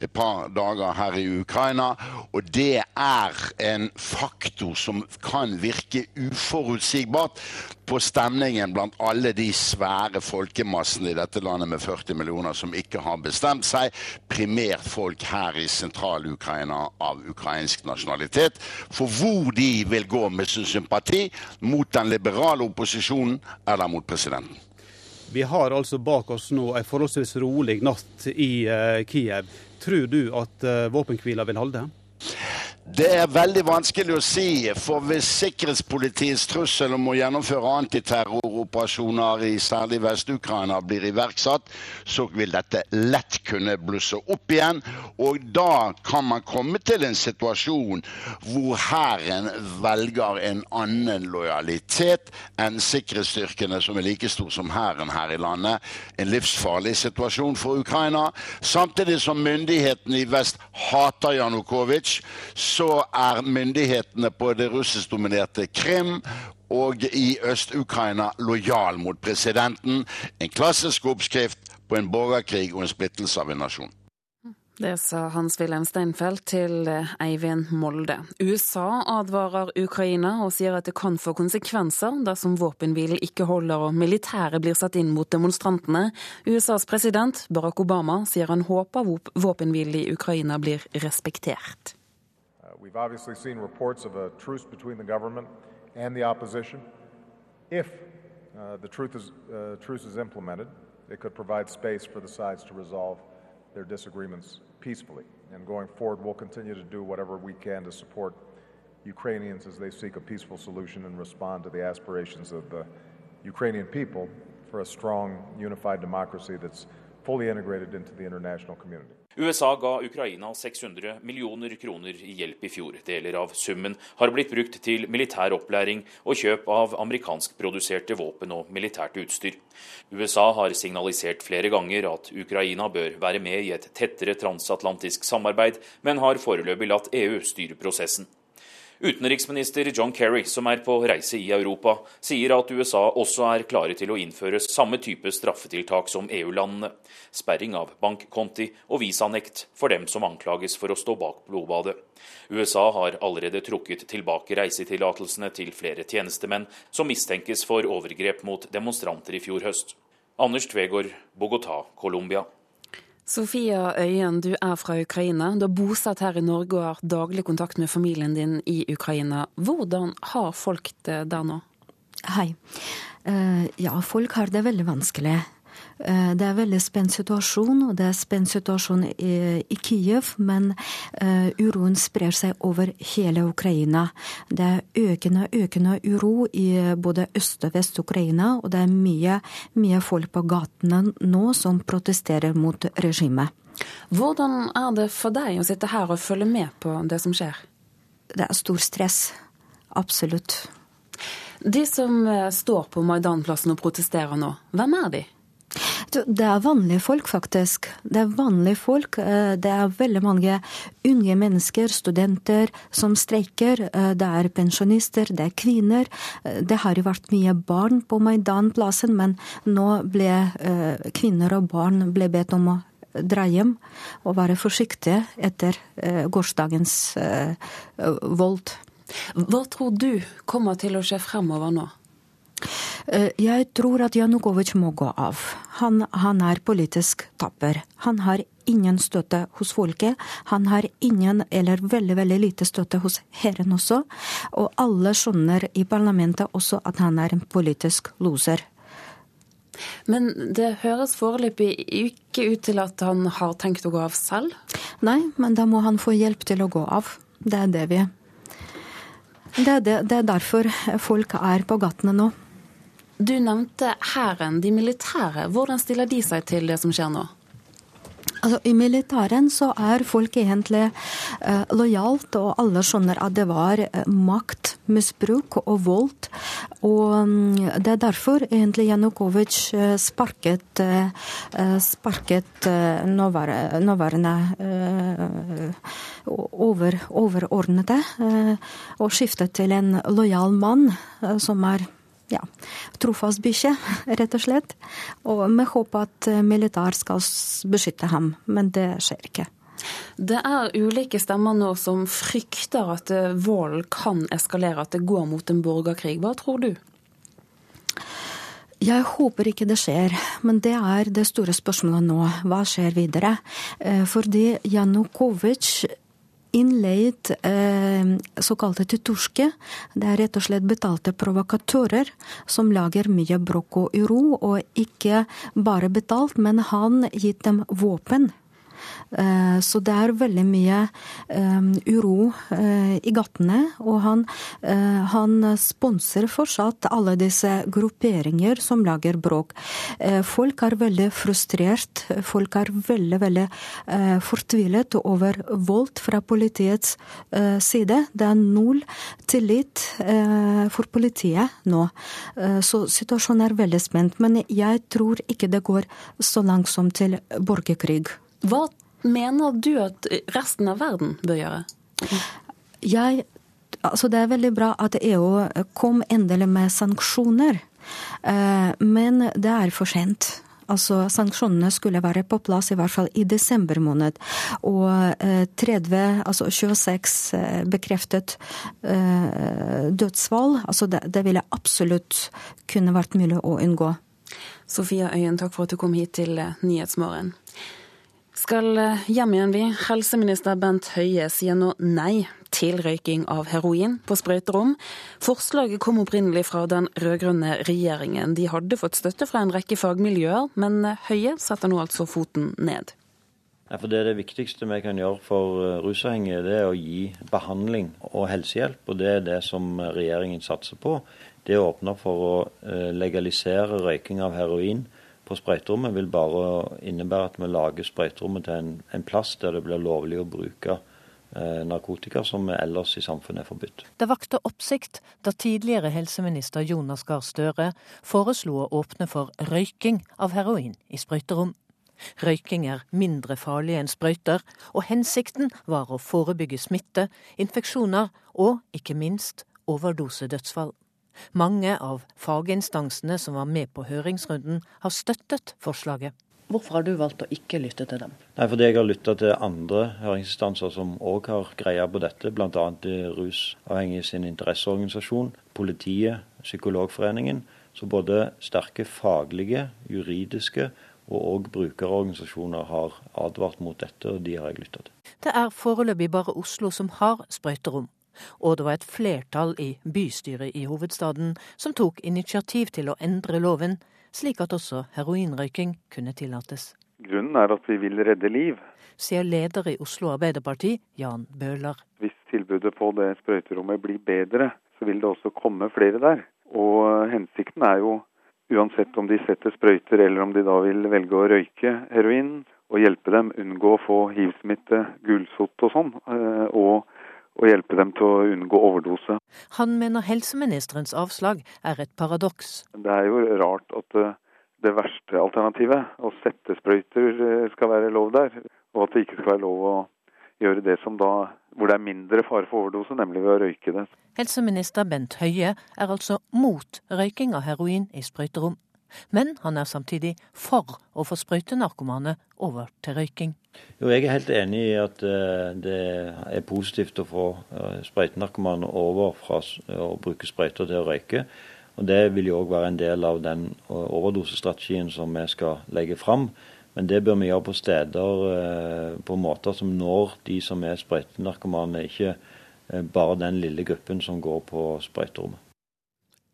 et par dager her i Ukraina. Og det er en faktor som kan virke uforutsigbart på stemningen blant alle de svære folkemassene i dette landet med 40 millioner som ikke har bestemt seg, primært folk her i sentral-Ukraina av ukrainsk nasjonalitet, for hvor de vil gå med sin sympati mot den liberale opposisjonen eller mot presidenten.
Vi har altså bak oss nå en forholdsvis rolig natt i uh, Kiev. Tror du at uh, våpenhvila vil holde?
Det er veldig vanskelig å si, for hvis sikkerhetspolitiets trussel om å gjennomføre antiterroroperasjoner i særlig Vest-Ukraina blir iverksatt, så vil dette lett kunne blusse opp igjen. Og da kan man komme til en situasjon hvor hæren velger en annen lojalitet enn sikkerhetsstyrkene, som er like stor som hæren her i landet. En livsfarlig situasjon for Ukraina. Samtidig som myndighetene i vest hater Janukovitsj så er myndighetene på det russiskdominerte Krim og i Øst-Ukraina lojal mot presidenten. En klassisk oppskrift på en borgerkrig og en splittelse av en nasjon.
Det sa Hans-Wilhelm Steinfeld til Eivind Molde. USA advarer Ukraina og sier at det kan få konsekvenser dersom våpenhvilen ikke holder og militæret blir satt inn mot demonstrantene. USAs president Barack Obama sier han håper våpenhvilen i Ukraina blir respektert.
We've obviously seen reports of a truce between the government and the opposition. If uh, the truth is, uh, truce is implemented, it could provide space for the sides to resolve their disagreements peacefully. And going forward, we'll continue to do whatever we can to support Ukrainians as they seek a peaceful solution and respond to the aspirations of the Ukrainian people for a strong, unified democracy that's fully integrated into the international community.
USA ga Ukraina 600 millioner kroner i hjelp i fjor. Deler av summen har blitt brukt til militær opplæring og kjøp av amerikanskproduserte våpen og militært utstyr. USA har signalisert flere ganger at Ukraina bør være med i et tettere transatlantisk samarbeid, men har foreløpig latt EU styre prosessen. Utenriksminister John Kerry, som er på reise i Europa, sier at USA også er klare til å innføre samme type straffetiltak som EU-landene. Sperring av bankkonti og visanekt for dem som anklages for å stå bak blodbadet. USA har allerede trukket tilbake reisetillatelsene til flere tjenestemenn som mistenkes for overgrep mot demonstranter i fjor høst. Anders Tvegård, Bogotá, Colombia.
Sofia Øyen, du er fra Ukraina. Du er bosatt her i Norge og har daglig kontakt med familien din i Ukraina. Hvordan har folk det der nå?
Hei. Uh, ja, folk har det veldig vanskelig. Uh, det er en veldig spent situasjon, og det er spent situasjon i, i Kiev, men uh, uroen sprer seg over hele Ukraina. Det er økende, økende uro i både Øst- og Vest-Ukraina, og det er mye, mye folk på gatene nå som protesterer mot regimet.
Hvordan er det for deg å sitte her og følge med på det som skjer?
Det er stor stress. Absolutt.
De som eh, står på Maidanplassen og protesterer nå, hvem er de?
Det er vanlige folk, faktisk. Det er vanlige folk. Eh, det er veldig mange unge mennesker, studenter, som streiker. Eh, det er pensjonister, det er kvinner. Det har jo vært mye barn på Maidanplassen, men nå ble kvinner og barn ble bedt om å dra hjem og være forsiktige etter gårsdagens vold.
Hva tror du kommer til å skje fremover nå?
Eh, jeg tror at Janukovitsj må gå av. Han, han, er politisk tapper. Han har ingen støtte hos folket. Han har ingen, eller veldig veldig lite støtte hos hæren også. Og alle skjønner i parlamentet også at han er en politisk loser.
Men det høres foreløpig ikke ut til at han har tenkt å gå av selv?
Nei, men da må han få hjelp til å gå av. Det er det vi det er, det, det er derfor folk er på gatene nå.
Du nevnte hæren, de militære. Hvordan stiller de seg til det som skjer nå?
Altså, I militæren så er folk egentlig eh, lojalt, og alle skjønner at det var eh, maktmisbruk og vold. Og um, det er derfor egentlig Janukovitsj eh, sparket, eh, sparket eh, nåværende, nåværende eh, over, overordnede og skiftet til en lojal mann som er ja, trofast bikkje, <laughs> rett og slett. Og med håp at eh, militær skal beskytte ham, men det skjer ikke.
Det er ulike stemmer nå som frykter at eh, volden kan eskalere, at det går mot en borgerkrig. Hva tror du?
Jeg håper ikke det skjer, men det er det store spørsmålet nå. Hva skjer videre? Eh, fordi Janukovitsj innleid eh, såkalte tutorske. Det er rett og slett betalte provokatører som lager mye bråk og uro, og ikke bare betalt, men han gitt dem våpen så det er veldig mye eh, uro eh, i gatene. Og han, han sponser fortsatt alle disse grupperinger som lager bråk. Folk er veldig frustrert. Folk er veldig, veldig fortvilet over vold fra politiets side. Det er null tillit for politiet nå. Så situasjonen er veldig spent. Men jeg tror ikke det går så langt som til borgerkrig.
Hva mener du at resten av verden bør gjøre?
Jeg, altså det er veldig bra at EU kom endelig med sanksjoner, eh, men det er for sent. Altså, Sanksjonene skulle være på plass i hvert fall i desember måned. Og 30, eh, altså 26 eh, bekreftet dødsfall. Altså det, det ville absolutt kunne vært mulig å unngå.
Sofia Øyen, takk for at du kom hit til Nyhetsmorgen skal eh, hjem igjen, vi. Helseminister Bent Høie sier nå nei til røyking av heroin på sprøyterom. Forslaget kom opprinnelig fra den rød-grønne regjeringen. De hadde fått støtte fra en rekke fagmiljøer, men Høie setter nå altså foten ned.
Ja, for Det det viktigste vi kan gjøre for eh, rusavhengige, det er å gi behandling og helsehjelp. Og det er det som regjeringen satser på. Det åpner for å eh, legalisere røyking av heroin på sprøyterommet vil bare innebære at vi lager sprøyterommet til en, en, plass der det blir lovlig å bruke eh, narkotika som ellers i samfunnet er forbudt.
Det vakte oppsikt da tidligere helseminister Jonas Gahr Støre foreslo å åpne for røyking av heroin i sprøyterom. Røyking er mindre farlig enn sprøyter, og hensikten var å forebygge smitte, infeksjoner og ikke minst overdosedødsfall. Mange av faginstansene som var med på høringsrunden, har støttet forslaget. Hvorfor har du valgt å ikke lytte til dem?
Nei, fordi Jeg har lytta til andre høringsinstanser som òg har greia på dette, bl.a. Rusavhengige sin interesseorganisasjon, politiet, Psykologforeningen. Så både sterke faglige, juridiske og òg brukerorganisasjoner har advart mot dette, og de har jeg lytta til.
Det er foreløpig bare Oslo som har sprøyterom og det var et flertall i bystyret i hovedstaden som tok initiativ til å endre loven, slik at også heroinrøyking kunne tillates.
Grunnen er at vi vil redde liv.
Sier leder i Oslo Arbeiderparti, Jan Bøhler.
Hvis tilbudet på det sprøyterommet blir bedre, så vil det også komme flere der. Og hensikten er jo, uansett om de setter sprøyter eller om de da vil velge å røyke heroin, å hjelpe dem unngå å få hivsmitte, gulsott og sånn. Og, og hjelpe dem til å unngå overdose.
Han mener helseministerens avslag er et paradoks.
Det er jo rart at det verste alternativet, å sette sprøyter, skal være lov der. Og at det ikke skal være lov å gjøre det som da hvor det er mindre fare for overdose, nemlig ved å røyke det.
Helseminister Bent Høie er altså mot røyking av heroin i sprøyterom. Men han er samtidig for å få sprøytenarkomane over til røyking.
Jo, jeg er helt enig i at eh, det er positivt å få eh, sprøytenarkomane over fra å bruke sprøyter til å røyke. Og Det vil jo òg være en del av den overdosestrategien som vi skal legge fram. Men det bør vi gjøre på steder eh, på måter som når de som er sprøytenarkomane, ikke eh, bare den lille gruppen som går på sprøyterommet.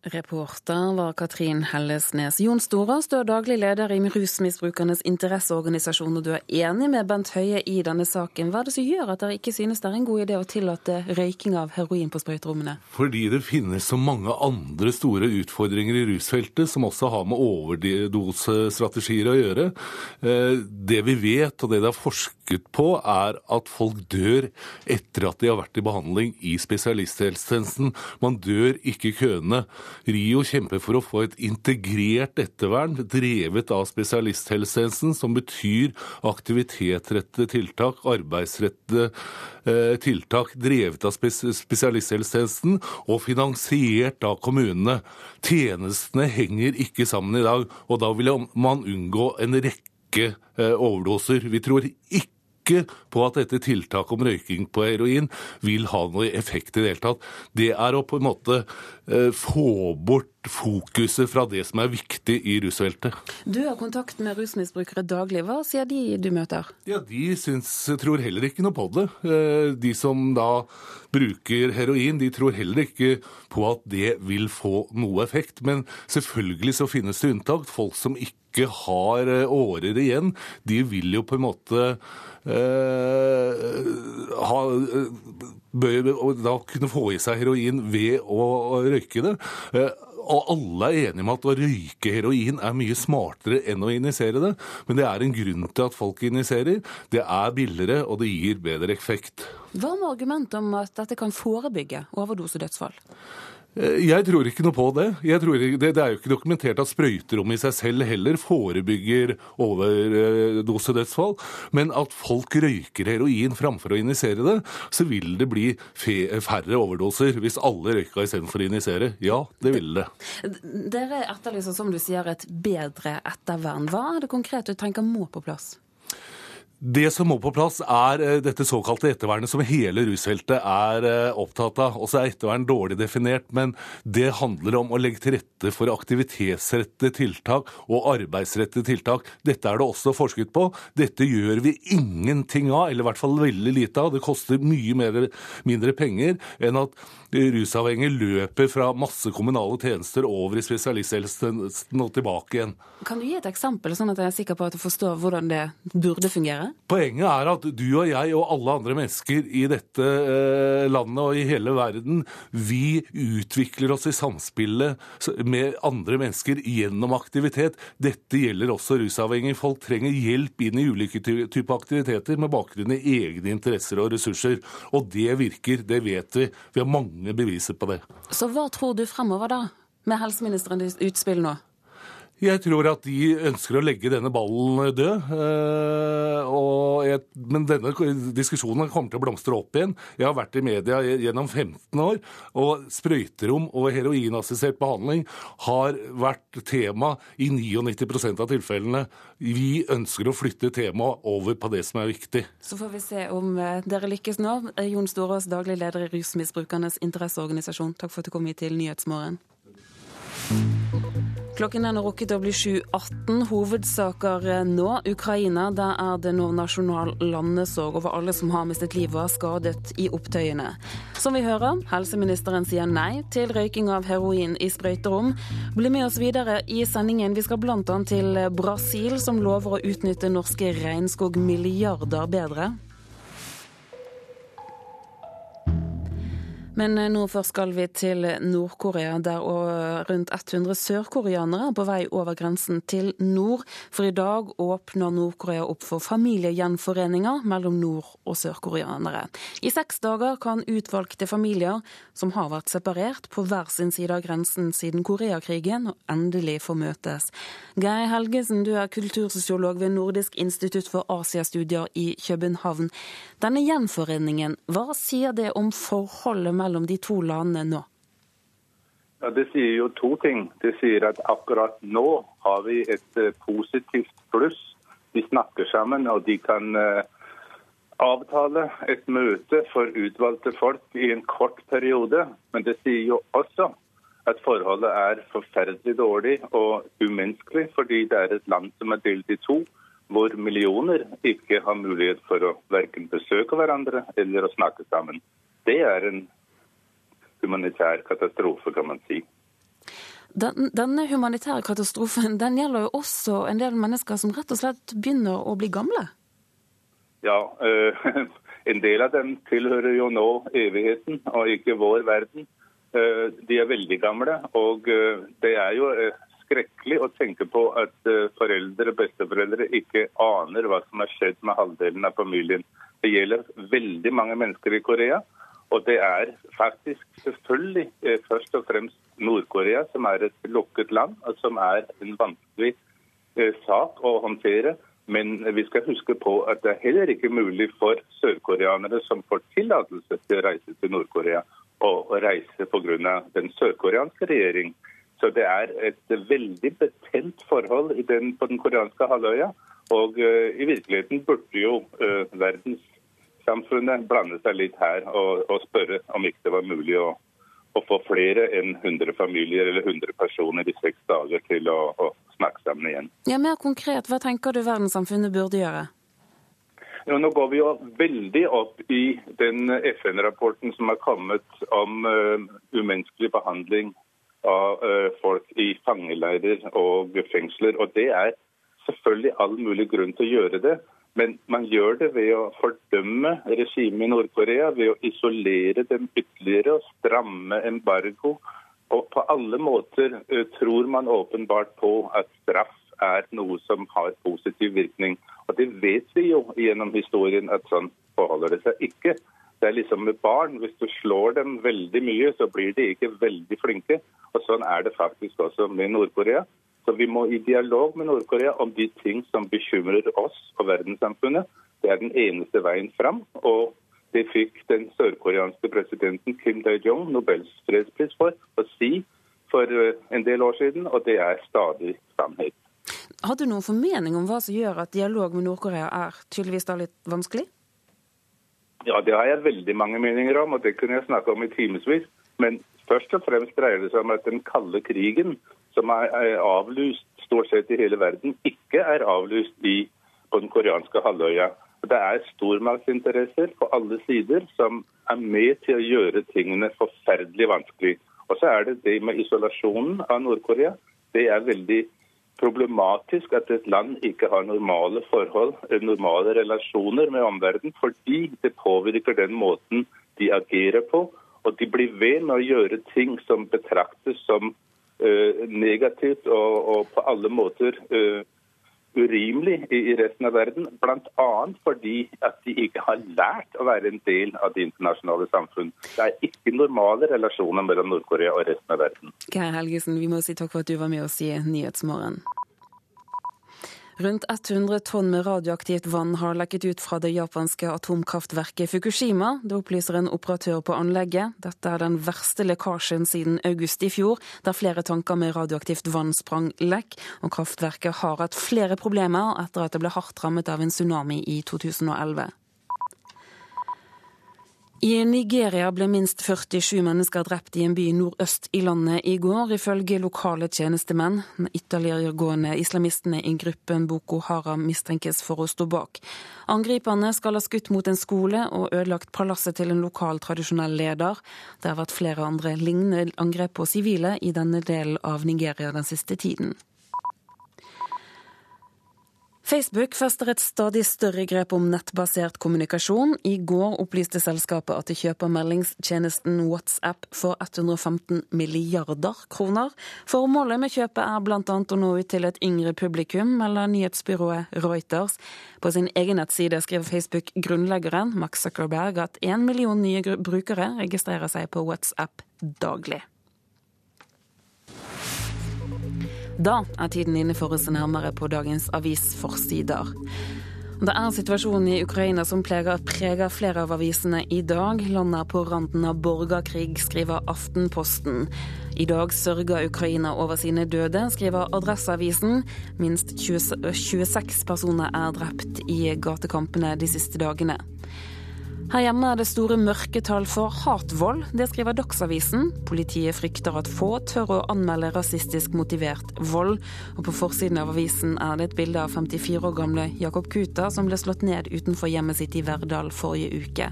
Reporter var Katrin Hellesnes. Jon Storås, du er daglig leder i Rusmisbrukernes interesseorganisasjon, og du er enig med Bent Høie i denne saken. Hva er det som gjør at dere ikke synes det er en god idé å tillate røyking av heroin på sprøyterommene?
Fordi det finnes så mange andre store utfordringer i rusfeltet som også har med overdosestrategier å gjøre. Eh, det vi vet, og det det er forsket på, er at folk dør etter at de har vært i behandling i spesialisthelsetjenesten. Man dør ikke i køene. Rio kjemper for å få et integrert ettervern drevet av spesialisthelsetjenesten, som betyr aktivitetsrettede tiltak, arbeidsrettede eh, tiltak drevet av spesialisthelsetjenesten og finansiert av kommunene. Tjenestene henger ikke sammen i dag, og da vil man unngå en rekke eh, overdoser. Vi tror ikke på at dette tiltaket om røyking på heroin vil ha noe effekt i det hele tatt. Det er å på en måte få bort fokuset fra det som er viktig i rusfeltet.
Du har kontakt med rusmisbrukere daglig. Hva sier de du møter?
Ja, De syns, tror heller ikke noe på det. Eh, de som da bruker heroin, de tror heller ikke på at det vil få noe effekt. Men selvfølgelig så finnes det unntak. Folk som ikke har eh, årer igjen, de vil jo på en måte Eh, ha, bør da kunne få i seg heroin ved å røyke det. Eh, og alle er enige om at å røyke heroin er mye smartere enn å injisere det. Men det er en grunn til at folk injiserer. Det er billigere, og det gir bedre effekt.
Hva med argumentet om at dette kan forebygge overdosedødsfall?
Eh, jeg tror ikke noe på det. Ikke, det. det. er jo ikke dokumentert at sprøyterom i seg selv heller forebygger overdosedødsfall. Men at folk røyker heroin framfor å injisere det, så vil det bli færre overdoser hvis alle røyka istedenfor å injisere. Ja, det vil det.
Dere etterlyser, som du sier, et bedre ettervern. Hva er det konkret du tenker må på plass?
Det som må på plass, er eh, dette såkalte ettervernet som hele rusfeltet er eh, opptatt av. Og så er ettervern dårlig definert, men det handler om å legge til rette for aktivitetsrettede tiltak og arbeidsrettede tiltak. Dette er det også forsket på. Dette gjør vi ingenting av, eller i hvert fall veldig lite av. Det koster mye mer, mindre penger enn at rusavhengige løper fra masse kommunale tjenester over i spesialisthelsetjenesten og tilbake igjen.
Kan du gi et eksempel, sånn at jeg er sikker på at du forstår hvordan det burde fungere?
Poenget er at du og jeg og alle andre mennesker i dette eh, landet og i hele verden, vi utvikler oss i samspillet med andre mennesker gjennom aktivitet. Dette gjelder også rusavhengige. Folk trenger hjelp inn i ulike typer aktiviteter med bakgrunn i egne interesser og ressurser. Og det virker, det vet vi. Vi har mange beviser på det.
Så hva tror du fremover, da? Med helseministerens utspill nå?
Jeg tror at de ønsker å legge denne ballen død. Eh, jeg, men denne diskusjonen kommer til å blomstre opp igjen. Jeg har vært i media gjennom 15 år, og sprøyterom og heroinassistert behandling har vært tema i 99% av tilfellene. Vi ønsker å flytte temaet over på det som er viktig.
Så får vi se om eh, dere lykkes nå. Jon Storås, daglig leder i Rusmisbrukernes interesseorganisasjon, takk for at du kom hit til Nyhetsmorgen. Klokken er nå rukket å bli 7.18. Hovedsaker nå. Ukraina. Der er det nå nasjonal landesorg over alle som har mistet livet og er skadet i opptøyene. Som vi hører, helseministeren sier nei til røyking av heroin i sprøyterom. Bli med oss videre i sendingen. Vi skal bl.a. til Brasil, som lover å utnytte norske regnskogmilliarder bedre. Men eh, nå først skal vi til Nord-Korea, der rundt 100 sørkoreanere er på vei over grensen til nord. For i dag åpner Nord-Korea opp for familiegjenforeninger mellom nord- og sørkoreanere. I seks dager kan utvalgte familier som har vært separert på hver sin side av grensen siden Koreakrigen, endelig få møtes. Geir Helgesen, du er kultursosiolog ved Nordisk institutt for Asiastudier i København. Denne gjenforeningen, hva sier det om forholdet mellom mellom de to landene nå?
Ja, Det sier jo to ting. Det sier at akkurat nå har vi et eh, positivt pluss. De snakker sammen, og de kan uh, avtale et møte for utvalgte folk i en kort periode. Men det sier jo også at forholdet er forferdelig dårlig og umenneskelig, fordi det er et land som er delt i to, hvor millioner ikke har mulighet for å verken besøke hverandre eller å snakke sammen. Det er en humanitær katastrofe, kan man si.
Den, denne humanitære katastrofen den gjelder jo også en del mennesker som rett og slett begynner å bli gamle?
Ja, øh, <laughs> en del av dem tilhører jo nå evigheten og ikke vår verden. Uh, de er veldig gamle, og uh, det er jo skrekkelig å tenke på at foreldre og besteforeldre ikke aner hva som har skjedd med halvdelen av familien. Det gjelder veldig mange mennesker i Korea. Og det er faktisk selvfølgelig eh, først og fremst Nord-Korea, som er et lukket land, og som er en vanskelig eh, sak å håndtere. Men vi skal huske på at det er heller ikke mulig for sørkoreanere som får tillatelse til å reise til Nord-Korea, å reise pga. den sørkoreanske regjering. Så det er et veldig betent forhold den, på den koreanske halvøya. Og uh, i virkeligheten burde jo uh, verdens sivilsamfunnet blande seg litt her og, og, spørre om ikke det var mulig å, å, få flere enn 100 familier eller 100 personer i seks dager til å, å snakke sammen igjen.
Ja, Mer konkret, hva tenker du verdenssamfunnet burde gjøre?
Ja, nå går vi jo veldig opp i den FN-rapporten som har kommet om uh, umenneskelig behandling av uh, folk i fangeleirer og fengsler. Og det er selvfølgelig all mulig grunn til å gjøre det. Men man gjør det ved å fordømme regimet i Nord-Korea, ved å isolere dem ytterligere og stramme embargo. Og på alle måter uh, tror man åpenbart på at straff er noe som har positiv virkning. Og det vet vi jo gjennom historien at sånn forholder det seg ikke. Det er liksom med barn. Hvis du slår dem veldig mye, så blir de ikke veldig flinke. Og sånn er det faktisk også med Nord-Korea. Så vi må i dialog med Nord-Korea om de ting som bekymrer oss og verdenssamfunnet. Det er den eneste veien fram. Og det fikk den sørkoreanske presidenten Kim Dae-jong Nobels fredspris for å si for eh, en del år siden, og det er stadig sannhet.
Har du noen formening om hva som gjør at dialog med Nord-Korea er tydeligvis da litt vanskelig?
Ja, det har jeg veldig mange meninger om, og det kunne jeg snakke om i timevis. Men først og fremst dreier det seg om at den kalde krigen som er avlyst stort sett i hele verden, ikke er avlyst i, på den koreanske halvøya. Det er stormaktsinteresser på alle sider som er med til å gjøre tingene forferdelig vanskelig. Og så er det det med isolasjonen av Nord-Korea. Det er veldig problematisk at et land ikke har normale forhold, normale relasjoner med omverdenen, fordi det påvirker den måten de agerer på. Og de blir ved med å gjøre ting som betraktes som Eh, negativt og, og, på alle måter uh, urimelig i, resten av verden. Bl.a. fordi at de ikke har lært å være en del av det internasjonale samfunn. Det er ikke normale relasjoner mellom Nord-Korea og resten av verden.
Geir Helgesen, vi må si takk for at du var med oss i Nyhetsmorgen. Rundt 100 tonn med radioaktivt vann har lekket ut fra det japanske atomkraftverket Fukushima. Det opplyser en operatør på anlegget. Dette er den verste lekkasjen siden august i fjor, der flere tanker med radioaktivt vann sprang lekk. Og kraftverket har hatt flere problemer etter at det ble hardt rammet av en tsunami i 2011. I Nigeria ble minst 47 mennesker drept i en by nordøst i landet i går, ifølge lokale tjenestemenn. Den ytterliggående islamistene i gruppen Boko Haram mistenkes for å stå bak. Angriperne skal ha skutt mot en skole og ødelagt palasset til en lokal tradisjonell leder. Det har vært flere andre lignende angrep på sivile i denne delen av Nigeria den siste tiden. Facebook fester et stadig større grep om nettbasert kommunikasjon. I går opplyste selskapet at de kjøper meldingstjenesten WhatsApp for 115 milliarder kroner. Formålet med kjøpet er bl.a. å nå ut til et yngre publikum, melder nyhetsbyrået Reuters. På sin egen nettside skriver Facebook-grunnleggeren Max Zuckerberg at én million nye brukere registrerer seg på WhatsApp daglig. Da er tiden inne for å se nærmere på dagens avisforsider. Det er situasjonen i Ukraina som preger, preger flere av avisene i dag. Landet er på randen av borgerkrig, skriver Aftenposten. I dag sørger Ukraina over sine døde, skriver Adresseavisen. Minst 20, 26 personer er drept i gatekampene de siste dagene. Her hjemme er det store mørketall for hatvold. Det skriver Dagsavisen. Politiet frykter at få tør å anmelde rasistisk motivert vold. Og på forsiden av avisen er det et bilde av 54 år gamle Jakob Kuta som ble slått ned utenfor hjemmet sitt i Verdal forrige uke.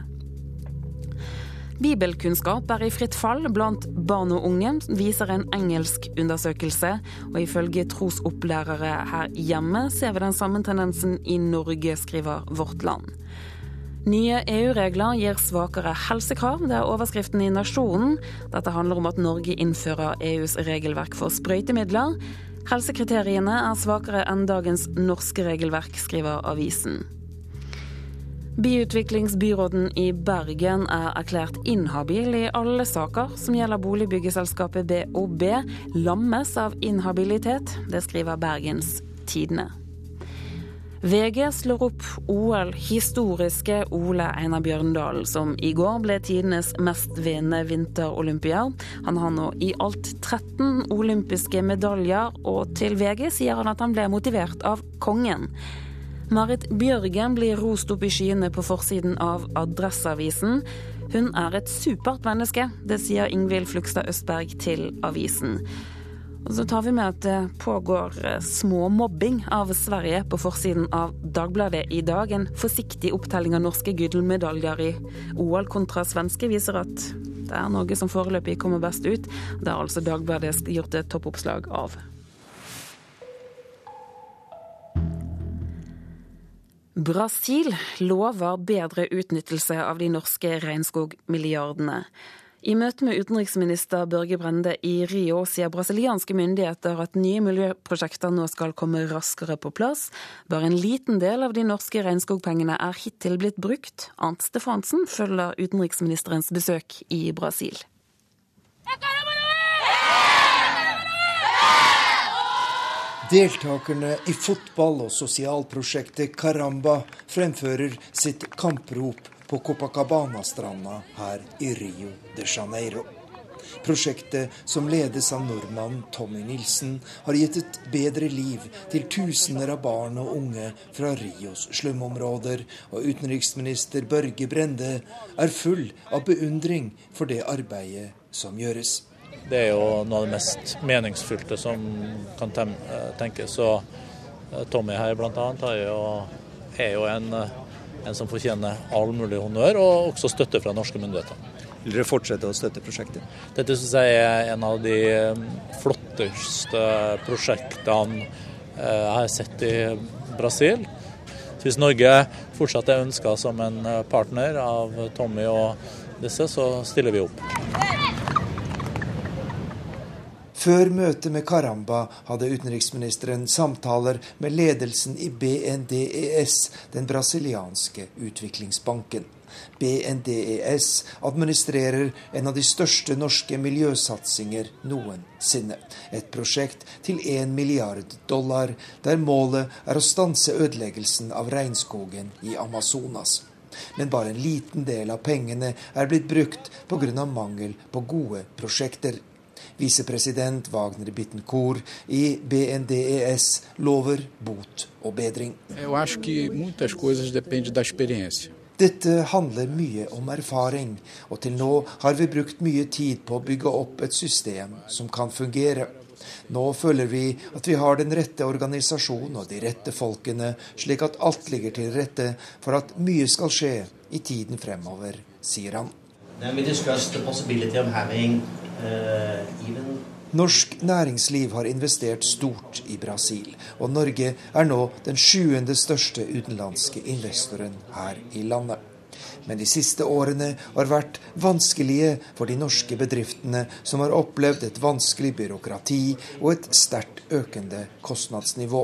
Bibelkunnskap er i fritt fall blant barn og unge, viser en engelsk undersøkelse. Og ifølge trosopplærere her hjemme ser vi den samme tendensen i Norge, skriver Vårt Land. Nye EU-regler gir svakere helsekrav. Det er overskriften i Nasjonen. Dette handler om at Norge innfører EUs regelverk for sprøytemidler. Helsekriteriene er svakere enn dagens norske regelverk, skriver avisen. Byutviklingsbyråden i Bergen er erklært inhabil i alle saker som gjelder boligbyggeselskapet BOB, lammes av inhabilitet. Det skriver Bergens Tidende. VG slår opp OL-historiske Ole Einar Bjørndalen, som i går ble tidenes mestvinnende vinterolympier. Han har nå i alt 13 olympiske medaljer, og til VG sier han at han ble motivert av kongen. Marit Bjørgen blir rost opp i skyene på forsiden av Adresseavisen. Hun er et supert menneske, det sier Ingvild Flugstad Østberg til avisen. Og så tar vi med at det pågår eh, småmobbing av Sverige på forsiden av Dagbladet i dag. En forsiktig opptelling av norske gullmedaljer i OL kontra svenske viser at det er Norge som foreløpig kommer best ut. Det har altså Dagbladet gjort et toppoppslag av. Brasil lover bedre utnyttelse av de norske regnskogmilliardene. I møte med utenriksminister Børge Brende i Rio sier brasilianske myndigheter at nye miljøprosjekter nå skal komme raskere på plass. Bare en liten del av de norske regnskogpengene er hittil blitt brukt. Arnt Stefansen følger utenriksministerens besøk i Brasil.
Deltakerne i fotball- og sosialprosjektet Caramba fremfører sitt kamprop på Copacabana-stranda her i Rio de Janeiro. Prosjektet, som ledes av nordmannen Tommy Nilsen, har gitt et bedre liv til tusener av barn og unge fra Rios slumområder, og utenriksminister Børge Brende er full av beundring for det arbeidet som gjøres.
Det er jo noe av det mest meningsfylte som kan tenkes. Så eh, Tommy her bl.a. er jo eh, en som fortjener all mulig honnør, og også støtte fra norske myndigheter.
Vil dere fortsette å støtte prosjektet?
Dette syns jeg er en av de um, flotteste prosjektene eh, jeg har sett i Brasil. Hvis Norge fortsatt er ønska som en eh, partner av Tommy og disse, så stiller vi opp.
Før møtet med Caramba hadde utenriksministeren samtaler med ledelsen i BNDES, den brasilianske utviklingsbanken. BNDES administrerer en av de største norske miljøsatsinger noensinne. Et prosjekt til 1 milliard dollar, der målet er å stanse ødeleggelsen av regnskogen i Amazonas. Men bare en liten del av pengene er blitt brukt pga. mangel på gode prosjekter. Visepresident Wagner Bittencourt i BNDES lover bot og bedring. Dette handler mye om erfaring, og til nå har vi brukt mye tid på å bygge opp et system som kan fungere. Nå føler vi at vi har den rette organisasjonen og de rette folkene, slik at alt ligger til rette for at mye skal skje i tiden fremover, sier han.
Then we discussed the possibility of having
Norsk næringsliv har investert stort i Brasil, og Norge er nå den sjuende største utenlandske investoren her i landet. Men de siste årene har vært vanskelige for de norske bedriftene, som har opplevd et vanskelig byråkrati og et sterkt økende kostnadsnivå.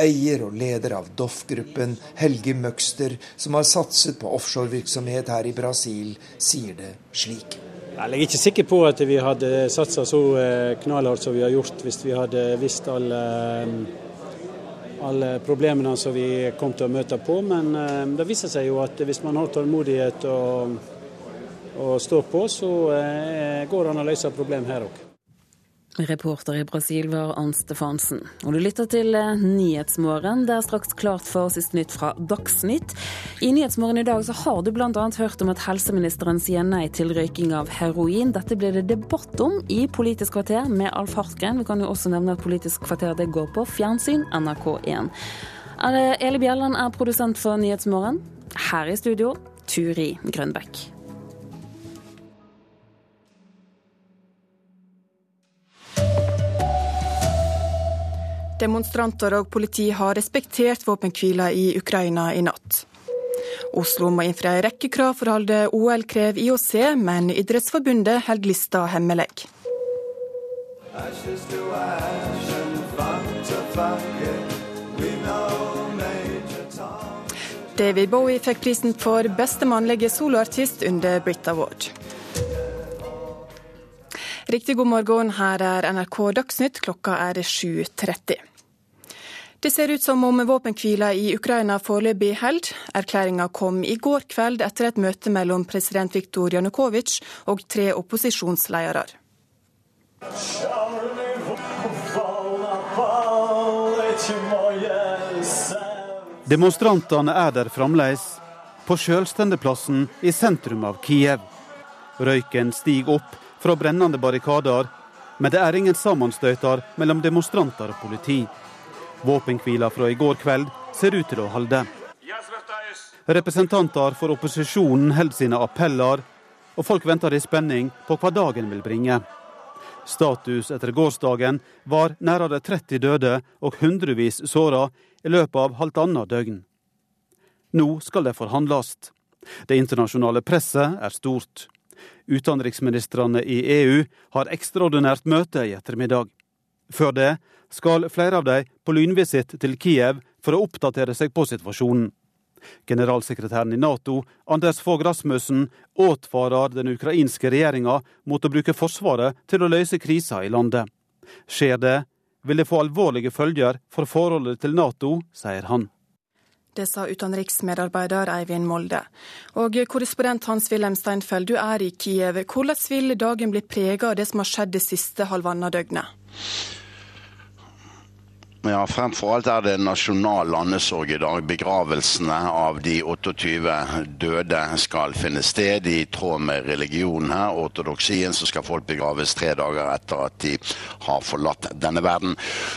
Eier og leder av Doff-gruppen, Helge Møgster, som har satset på offshorevirksomhet her i Brasil, sier det slik.
Jeg er ikke sikker på at vi hadde satsa så eh, knallhardt som vi har gjort hvis vi hadde visst alle, eh, alle problemene som vi kom til å møte på. Men eh, det viser seg jo at hvis man har tålmodighet og, og står på, så går det an å løse problem her òg.
Reporter i Brasil var Ann Stefansen. Og du lytter til eh, Nyhetsmorgen. Det er straks klart for siste nytt fra Dagsnytt. I Nyhetsmorgen i dag så har du bl.a. hørt om at helseministeren sier nei til røyking av heroin. Dette blir det debatt om i Politisk kvarter med Alf Hartgren. Vi kan jo også nevne at Politisk kvarter det går på fjernsyn NRK1. Eli Bjelland er produsent for Nyhetsmorgen. Her i studio, Turi Grønbekk.
Demonstranter og politi har respektert våpenhvila i Ukraina i natt. Oslo må innfri en rekke krav for å holde OL-krev IOC, men Idrettsforbundet holder lista hemmelig. David Bowie fikk prisen for beste mannlige soloartist under Brit Award. Riktig god morgen, her er NRK Dagsnytt, klokka er 7.30. Det ser ut som om våpenhvila i Ukraina foreløpig holder. Erklæringa kom i går kveld etter et møte mellom president Viktor Janukovitsj og tre opposisjonsledere.
Demonstrantene er der fremdeles, på Sjølstendeplassen i sentrum av Kiev. Røyken stiger opp fra brennende barrikader, men det er ingen sammenstøter mellom demonstranter og politi. Våpenhvila fra i går kveld ser ut til å holde. Representanter for opposisjonen holder sine appeller, og folk venter i spenning på hva dagen vil bringe. Status etter gårsdagen var nærmere 30 døde og hundrevis såra i løpet av halvannet døgn. Nå skal det forhandles. Det internasjonale presset er stort. Utenriksministrene i EU har ekstraordinært møte i ettermiddag. Før det skal flere av dem på lynvisitt til Kiev for å oppdatere seg på situasjonen. Generalsekretæren i Nato, Anders Fogh Rasmussen, advarer den ukrainske regjeringa mot å bruke Forsvaret til å løse krisa i landet. Skjer det, vil det få alvorlige følger for forholdet til Nato, sier han.
Det sa utenriksmedarbeider Eivind Molde. Og korrespondent Hans-Wilhelm Steinfeld, du er i Kiev. Hvordan vil dagen bli prega av det som har skjedd det siste halvannet døgnet?
Ja, Fremfor alt er det nasjonal landesorg i dag. Begravelsene av de 28 døde skal finne sted i tråd med religionen her. Ortodoksien så skal folk begraves tre dager etter at de har forlatt denne verden.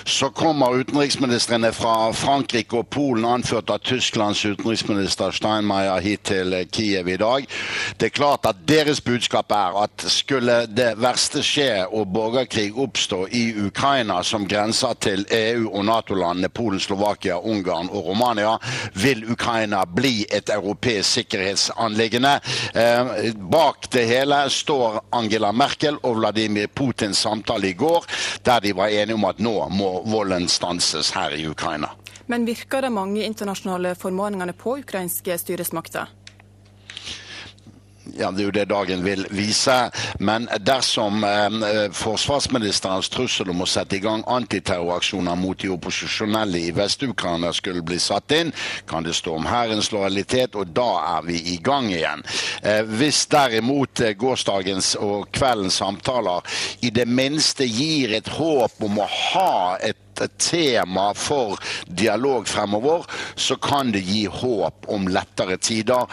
Så kommer utenriksministrene fra Frankrike og Polen, anført av Tysklands utenriksminister Steinmeier hit til Kiev i dag. Det er klart at deres budskap er at skulle det verste skje og borgerkrig oppstå i Ukraina, som grenser til EU og Nato-landene Polen, Slovakia, Ungarn og Romania, vil Ukraina bli et europeisk sikkerhetsanliggende. Eh, bak det hele står Angela Merkel og Vladimir Putins samtale i går, der de var enige om at nå må volden stanses her i Ukraina.
Men virker det mange internasjonale formaningene på ukrainske styresmakter?
Ja, Det er jo det dagen vil vise. Men dersom eh, forsvarsministerens trussel om å sette i gang antiterroraksjoner mot de opposisjonelle i Vest-Ukraina skulle bli satt inn, kan det stå om hærens lojalitet, og da er vi i gang igjen. Eh, hvis derimot eh, gårsdagens og kveldens samtaler i det minste gir et håp om å ha et et tema for dialog fremover, så kan det gi håp om lettere tider.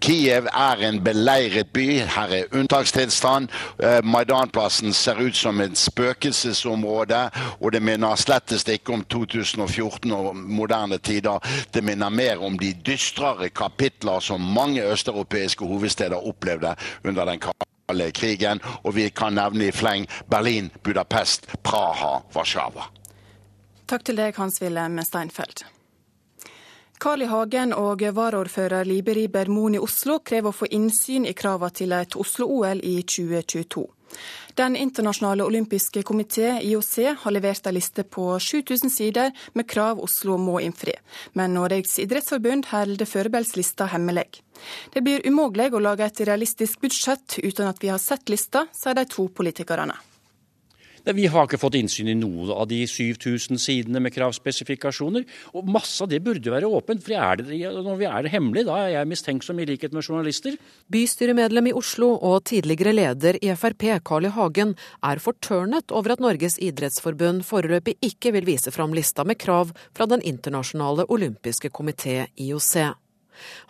Kiev er en beleiret by. Her er unntakstilstand. Eh, Maidanplassen ser ut som et spøkelsesområde, og det minner slettest ikke om 2014 og moderne tider. Det minner mer om de dystrere kapitler som mange østeuropeiske hovedsteder opplevde under den krigen, og vi kan nevne i fleng Berlin, Budapest, Praha, Warszawa.
Takk til deg, Hans-Wilhelm Steinfeld. Carl I. Hagen og varaordfører Libe Riiber Moen i Oslo krever å få innsyn i kravene til et Oslo-OL i 2022. Den internasjonale olympiske komité, IOC, har levert en liste på 7000 sider med krav Oslo må innfri. Men Norges idrettsforbund holder forberedelseslista hemmelig. Det blir umulig å lage et realistisk budsjett uten at vi har sett lista, sier de to politikerne.
Vi har ikke fått innsyn i noen av de 7000 sidene med kravspesifikasjoner. Og masse av det burde være åpent. for det, Når vi er det hemmelig, da er jeg mistenksom i likhet med journalister.
Bystyremedlem i Oslo og tidligere leder i Frp, Carl I. Hagen, er fortørnet over at Norges idrettsforbund foreløpig ikke vil vise fram lista med krav fra Den internasjonale olympiske komité, IOC.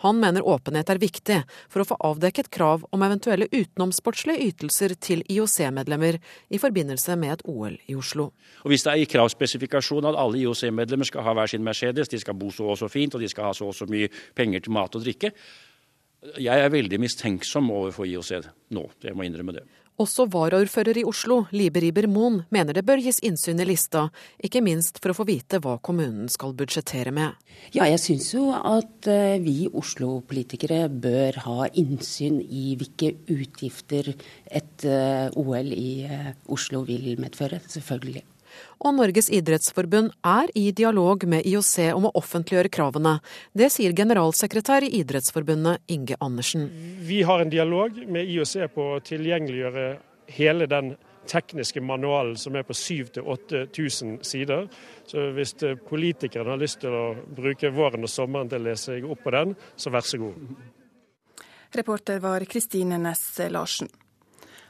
Han mener åpenhet er viktig for å få avdekket krav om eventuelle utenomsportslige ytelser til IOC-medlemmer i forbindelse med et OL i Oslo.
Og Hvis det er i kravspesifikasjonen at alle IOC-medlemmer skal ha hver sin Mercedes, de skal bo så og så fint og de skal ha så og så mye penger til mat og drikke, jeg er veldig mistenksom overfor IOC nå, jeg må innrømme det.
Også varaordfører i Oslo, Libe Riiber Moen, mener det bør gis innsyn i lista, ikke minst for å få vite hva kommunen skal budsjettere med.
Ja, jeg syns jo at eh, vi Oslo-politikere bør ha innsyn i hvilke utgifter et eh, OL i eh, Oslo vil medføre, selvfølgelig
og Norges idrettsforbund er i dialog med IOC om å offentliggjøre kravene. Det sier generalsekretær i Idrettsforbundet Inge Andersen.
Vi har en dialog med IOC på å tilgjengeliggjøre hele den tekniske manualen som er på 7000-8000 sider. Så hvis politikerne har lyst til å bruke våren og sommeren til å lese seg opp på den, så vær så god.
Reporter var Kristine Næss Larsen.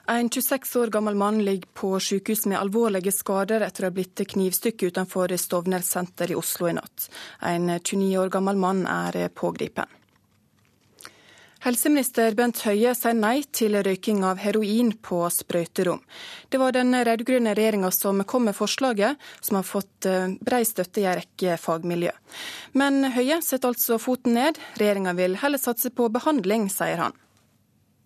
En 26 år gammel mann ligger på sykehus med alvorlige skader etter å ha blitt knivstukket utenfor Stovner senter i Oslo i natt. En 29 år gammel mann er pågripen. Helseminister Bent Høie sier nei til røyking av heroin på sprøyterom. Det var den rød-grønne regjeringa som kom med forslaget, som har fått eh, brei støtte i en rekke fagmiljø. Men Høie setter altså foten ned. Regjeringa vil heller satse på behandling, sier han.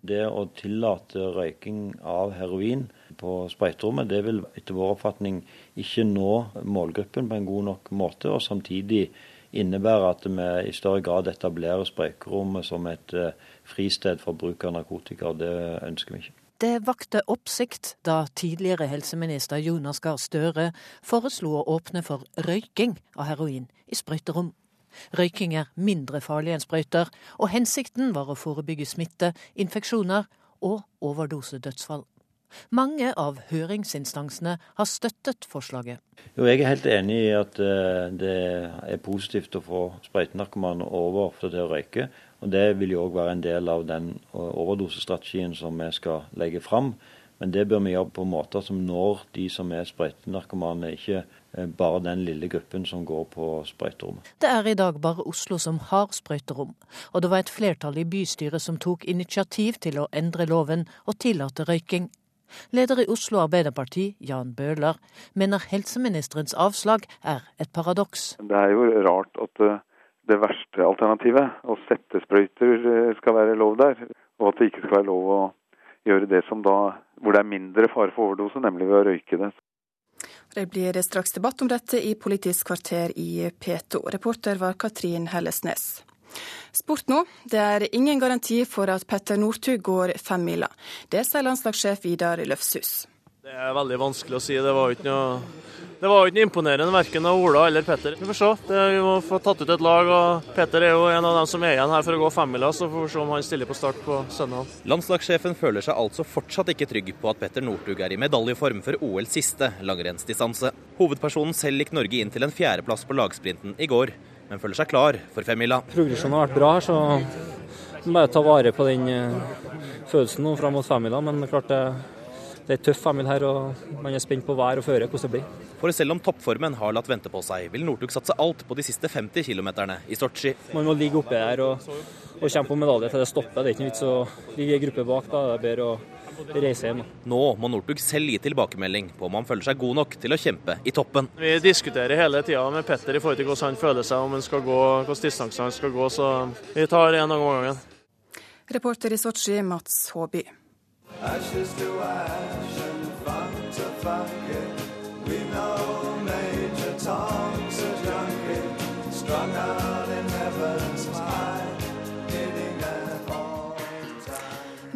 Det å tillate røyking av heroin på sprøyterommet, det vil etter vår oppfatning ikke nå målgruppen på en god nok måte, og samtidig innebære at vi i større grad etablerer sprøyterommet som et eh, fristed for bruk av narkotika. og Det ønsker vi ikke.
Det vakte oppsikt da tidligere helseminister Jonas Gahr Støre foreslo å åpne for røyking av heroin i sprøyterom. Røyking er mindre farlig enn sprøyter, og hensikten var å forebygge smitte, infeksjoner og overdosedødsfall. Mange av høringsinstansene har støttet forslaget.
Jo, jeg er helt enig i at eh, det er positivt å få sprøytenarkomane over til å røyke. og Det vil jo òg være en del av den overdosestrategien som vi skal legge fram. Men det bør vi gjøre på måter som når de som er sprøytenarkomane, ikke Eh, bare den lille gruppen som går på sprøyterommet.
Det er i dag bare Oslo som har sprøyterom, og det var et flertall i bystyret som tok initiativ til å endre loven og tillate røyking. Leder i Oslo Arbeiderparti, Jan Bøhler, mener helseministerens avslag er et paradoks.
Det er jo rart at eh, det verste alternativet, å sette sprøyter, eh, skal være lov der. Og at det ikke skal være lov å gjøre det som da, hvor det er mindre fare for overdose, nemlig ved å røyke det.
Det blir straks debatt om dette i Politisk kvarter i P2. Reporter var Katrin Hellesnes. Sport nå. Det er ingen garanti for at Petter Northug går femmila. Det sier landslagssjef Vidar Løfshus.
Det er veldig vanskelig å si. Det var jo ikke noe det var ikke imponerende verken av Ola eller Petter. Vi får se. Det, vi må få tatt ut et lag. og Petter er jo en av dem som er igjen her for å gå femmila, så får vi se om han stiller på start på søndag.
Landslagssjefen føler seg altså fortsatt ikke trygg på at Petter Northug er i medaljeform for OLs siste langrennsdistanse. Hovedpersonen selv gikk Norge inn til en fjerdeplass på lagsprinten i går, men føler seg klar for femmila.
Progresjonen har vært bra her, så bare ta vare på den eh, følelsen nå fram mot femmila. Men klart det det er tøff Emil her, og man er spent på vær og føre, hvordan det blir.
For selv om toppformen har latt vente på seg, vil Northug satse alt på de siste 50 km i Sotsji.
Man må ligge oppe der og, og kjempe om medalje til det stopper. Det er ikke noe vits å ligge i gruppe bak. da, det er bedre å reise hjem.
Nå må Northug selv gi tilbakemelding på om han føler seg god nok til å kjempe i toppen.
Vi diskuterer hele tida med Petter i forhold til hvordan han føler seg, om han skal gå, hvilken distanse han skal gå. Så vi tar én gang om gangen.
Reporter i Sotsji, Mats Håby.
Ashes to ash and funk to funky. We know Major Tom's a junkie, strung out in heaven's high.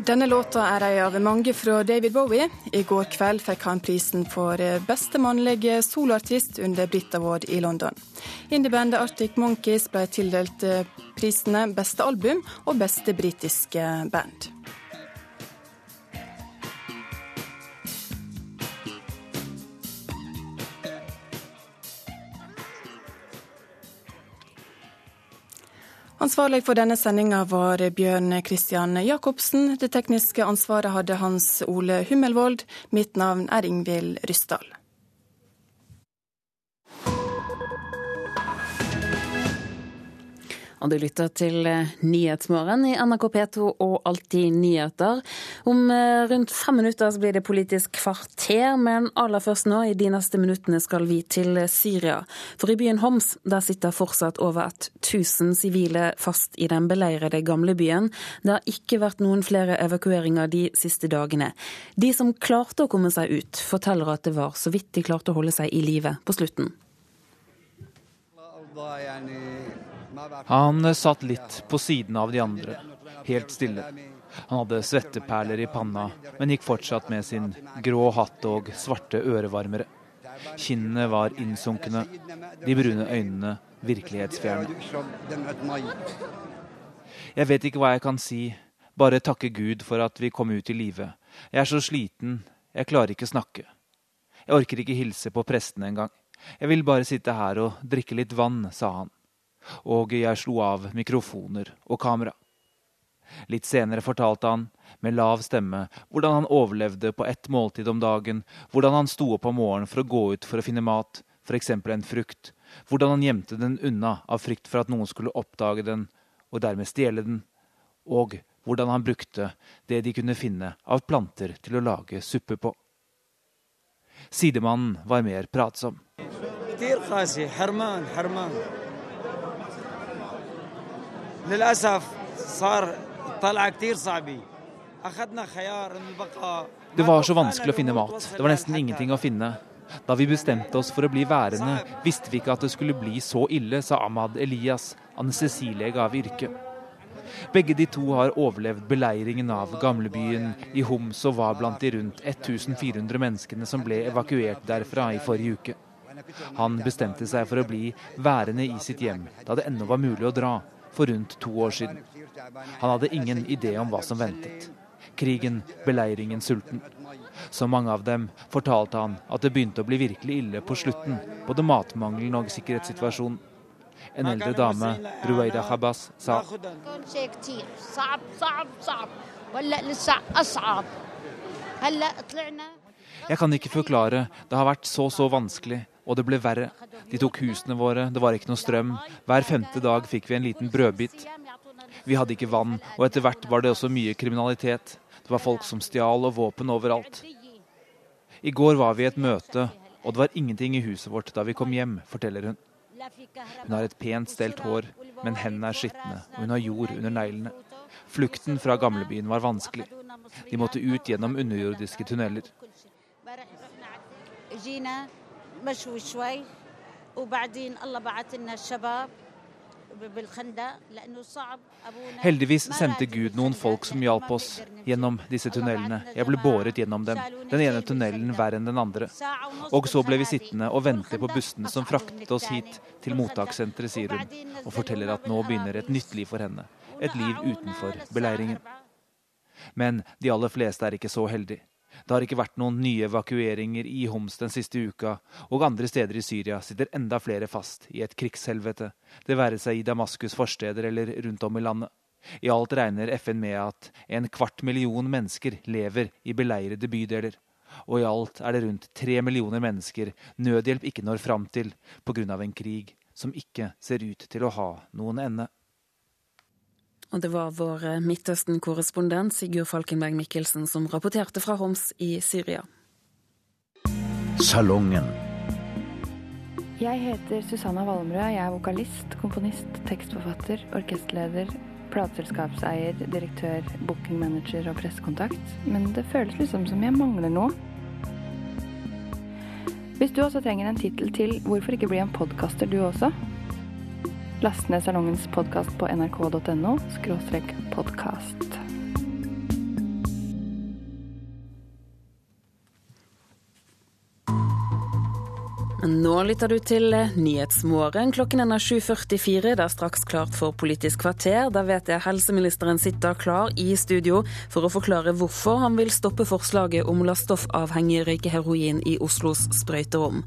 Denne låta er ei av mange fra David Bowie. I går kveld fikk han prisen for beste mannlige soloartist under Brit Award i London. Indiebandet Arctic Monkeys ble tildelt eh, prisene Beste album og Beste britiske band. Ansvarlig for denne sendinga var Bjørn Christian Jacobsen. Det tekniske ansvaret hadde Hans Ole Hummelvold. Mitt navn er Ingvild Ryssdal.
Og du lytter til eh, Nyhetsmorgen i NRK P2 og Alltid nyheter. Om eh, rundt fem minutter så blir det Politisk kvarter, men aller først nå, i de neste minuttene, skal vi til Syria. For i byen Homs der sitter fortsatt over 1000 sivile fast i den beleirede gamle byen. Det har ikke vært noen flere evakueringer de siste dagene. De som klarte å komme seg ut, forteller at det var så vidt de klarte å holde seg i live på slutten.
Han satt litt på siden av de andre, helt stille. Han hadde svetteperler i panna, men gikk fortsatt med sin grå hatt og svarte ørevarmere. Kinnene var innsunkne, de brune øynene virkelighetsfjerne. Jeg vet ikke hva jeg kan si, bare takke Gud for at vi kom ut i live. Jeg er så sliten, jeg klarer ikke snakke. Jeg orker ikke hilse på prestene engang. Jeg vil bare sitte her og drikke litt vann, sa han og jeg slo av mikrofoner og kamera. Litt senere fortalte han, med lav stemme, hvordan han overlevde på ett måltid om dagen, hvordan han sto opp om morgenen for å gå ut for å finne mat, f.eks. en frukt, hvordan han gjemte den unna av frykt for at noen skulle oppdage den og dermed stjele den, og hvordan han brukte det de kunne finne av planter til å lage suppe på. Sidemannen var mer pratsom. Det var så vanskelig å finne mat. Det var nesten ingenting å finne. Da vi bestemte oss for å bli værende, visste vi ikke at det skulle bli så ille, sa Ahmad Elias, anestesilege av yrke. Begge de to har overlevd beleiringen av gamlebyen i Homs og var blant de rundt 1400 menneskene som ble evakuert derfra i forrige uke. Han bestemte seg for å bli værende i sitt hjem da det ennå var mulig å dra, for rundt to år siden. Han hadde ingen idé om hva som ventet. Krigen, beleiringen, sulten. Som mange av dem fortalte han at det begynte å bli virkelig ille på slutten, både matmangelen og sikkerhetssituasjonen. En eldre dame, Ruwaida Habas, sa Jeg kan ikke forklare. Det har vært så, så vanskelig. Og det ble verre. De tok husene våre, det var ikke noe strøm. Hver femte dag fikk vi en liten brødbit. Vi hadde ikke vann, og etter hvert var det også mye kriminalitet. Det var folk som stjal og våpen overalt. I går var vi i et møte, og det var ingenting i huset vårt da vi kom hjem, forteller hun. Hun har et pent stelt hår, men hendene er skitne, og hun har jord under neglene. Flukten fra gamlebyen var vanskelig. De måtte ut gjennom underjordiske tunneler. مشوا شوي وبعدين الله بعث لنا الشباب Heldigvis sendte Gud noen folk som hjalp oss gjennom disse tunnelene. Jeg ble båret gjennom dem, den ene tunnelen verre enn den andre. Og så ble vi sittende og vente på bussene som fraktet oss hit til mottakssenteret, sier hun, og forteller at nå begynner et nytt liv for henne. Et liv utenfor beleiringen. Men de aller fleste er ikke så heldige. Det har ikke vært noen nye evakueringer i Homs den siste uka, og andre steder i Syria sitter enda flere fast i et krigshelvete, det være seg i Damaskus forsteder eller rundt om i landet. I alt regner FN med at en kvart million mennesker lever i beleirede bydeler. Og i alt er det rundt tre millioner mennesker nødhjelp ikke når fram til pga. en krig som ikke ser ut til å ha noen ende.
Og det var vår eh, Midtøsten-korrespondent Sigurd Falkenberg Mikkelsen som rapporterte fra Homs i Syria.
Salongen.
Jeg heter Susanna Valmrød. Jeg er vokalist, komponist, tekstforfatter, orkesterleder
plateselskapseier, direktør, bookingmanager og pressekontakt, men det føles liksom som jeg mangler noe. Hvis du også trenger en tittel til, hvorfor ikke bli en podkaster du også? Last ned salongens podkast på nrk.no podkast.
Nå lytter du til Nyhetsmorgen. Klokken er 7.44. Det er straks klart for Politisk kvarter. Da vet jeg helseministeren sitter klar i studio for å forklare hvorfor han vil stoppe forslaget om la stoffavhengige i Oslos sprøyterom.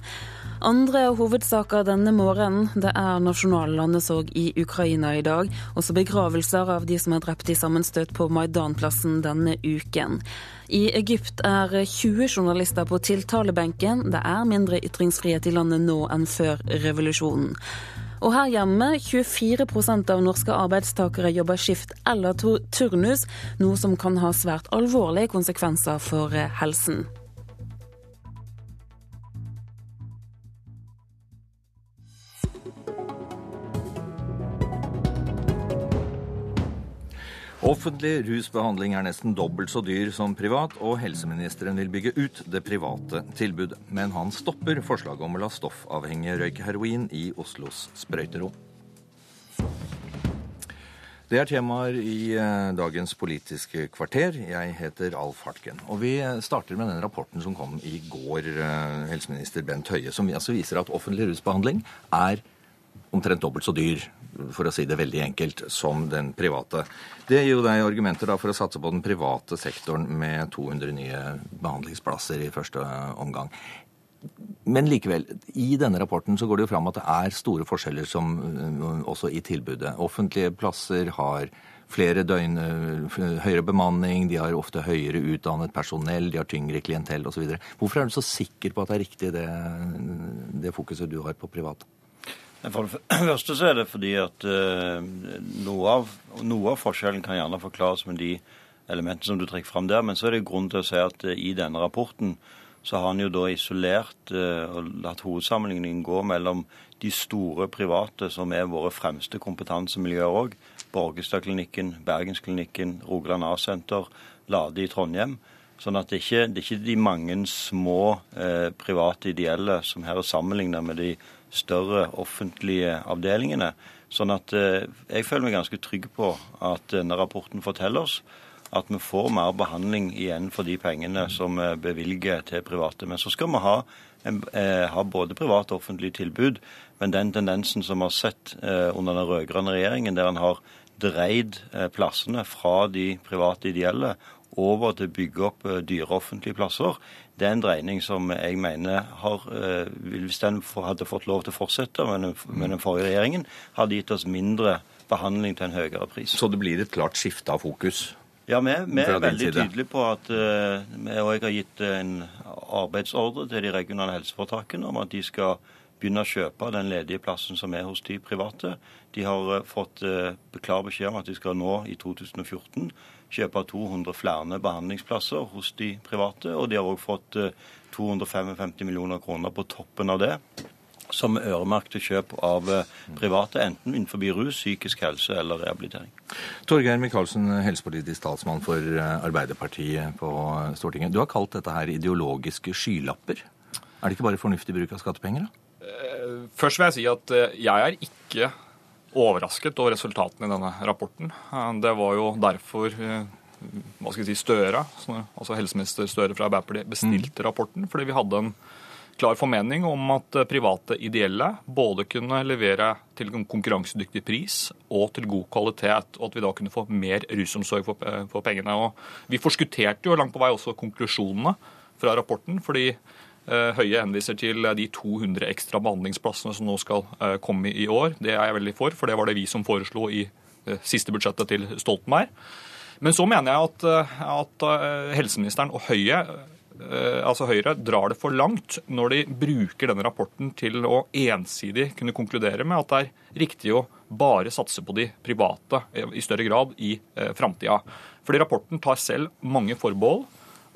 Andre hovedsaker denne morgenen det er nasjonal landesorg i Ukraina i dag. Også begravelser av de som er drept i sammenstøt på Maidan-plassen denne uken. I Egypt er 20 journalister på tiltalebenken. Det er mindre ytringsfrihet i landet nå enn før revolusjonen. Og her hjemme 24% av norske arbeidstakere jobber skift eller turnus, noe som kan ha svært alvorlige konsekvenser for helsen.
Offentlig rusbehandling er nesten dobbelt så dyr som privat, og helseministeren vil bygge ut det private tilbudet. Men han stopper forslaget om å la stoffavhengige røyke heroin i Oslos sprøyterom. Det er temaer i eh, dagens Politiske kvarter. Jeg heter Alf Hartgen. Og vi starter med den rapporten som kom i går, eh, helseminister Bent Høie, som altså viser at offentlig rusbehandling er omtrent dobbelt så dyr, for å si det veldig enkelt, som den private. Det gir jo deg argumenter for å satse på den private sektoren med 200 nye behandlingsplasser i første omgang. Men likevel, i denne rapporten så går det jo fram at det er store forskjeller som, også i tilbudet. Offentlige plasser har flere døgn, høyere bemanning, de har ofte høyere utdannet personell, de har tyngre klientell osv. Hvorfor er du så sikker på at det er riktig det, det fokuset du har på private?
For det <clears throat> første så er det fordi at uh, noe, av, noe, av, forskjellen kan gjerne forklares med de elementene som du trekker fram der. Men så er det grunn til å si at uh, i denne rapporten så har han jo da isolert uh, og latt hovedsammenligningen gå mellom de store private, som er våre fremste kompetansemiljøer òg. Borgestadklinikken, Bergensklinikken, Rogaland A-senter, Lade i Trondheim. Sånn at det ikke det er ikke de mange små private ideelle som her er sammenlignet med de større offentlige avdelingene. Sånn at eh, jeg føler meg ganske trygg på at denne rapporten forteller oss at vi får mer behandling igjen for de pengene som vi bevilger til private. Men så skal vi ha, eh, ha både private og offentlige tilbud. Men den tendensen som vi har sett eh, under den rød-grønne regjeringen, der en har dreid plassene fra de private ideelle over til å bygge opp dyre offentlige plasser, det er en dreining som jeg mener har, eh, hvis den hadde fått lov til å fortsette med den, forrige regjeringen, hadde gitt oss mindre behandling til en høyere pris.
Så det blir et klart skifte av fokus?
Ja, vi, vi er veldig tydelige på at vi og jeg har gitt en arbeidsordre til de regionale helseforetakene om at de skal begynne å kjøpe den ledige plassen som er hos de private. De har fått klar beskjed om at de skal nå i 2014 kjøpe 200 flere behandlingsplasser hos de private. Og de har òg fått 255 eh, millioner kroner på toppen av det. Som er øremerket til kjøp av eh, private, enten innenfor rus, psykisk helse eller rehabilitering.
Torgeir Micaelsen, helsepolitisk talsmann for eh, Arbeiderpartiet på Stortinget. Du har kalt dette her ideologiske skylapper. Er det ikke bare fornuftig bruk av skattepenger? da?
Først vil jeg si at jeg er ikke overrasket over resultatene i denne rapporten. Det var jo derfor eh, hva skal jeg si, Støre, altså helseminister Støre fra Arbeiderpartiet, bestilte mm. rapporten. Fordi vi hadde en klar formening om at private ideelle både kunne levere til en konkurransedyktig pris og til god kvalitet, og at vi da kunne få mer rusomsorg for, eh, for pengene. Og vi forskutterte jo langt på vei også konklusjonene fra rapporten. fordi Eh, Høie henviser til de 200 ekstra behandlingsplassene som nå skal eh, komme i år. Det er jeg veldig for, for det var det vi som foreslo i eh, siste budsjettet til Stoltenberg. Men så mener jeg at, at helseministeren og Høie altså Høyre drar det for langt når de bruker denne rapporten til å ensidig kunne konkludere med at det er riktig å bare satse på de private i større grad i framtida. Fordi rapporten tar selv mange forbehold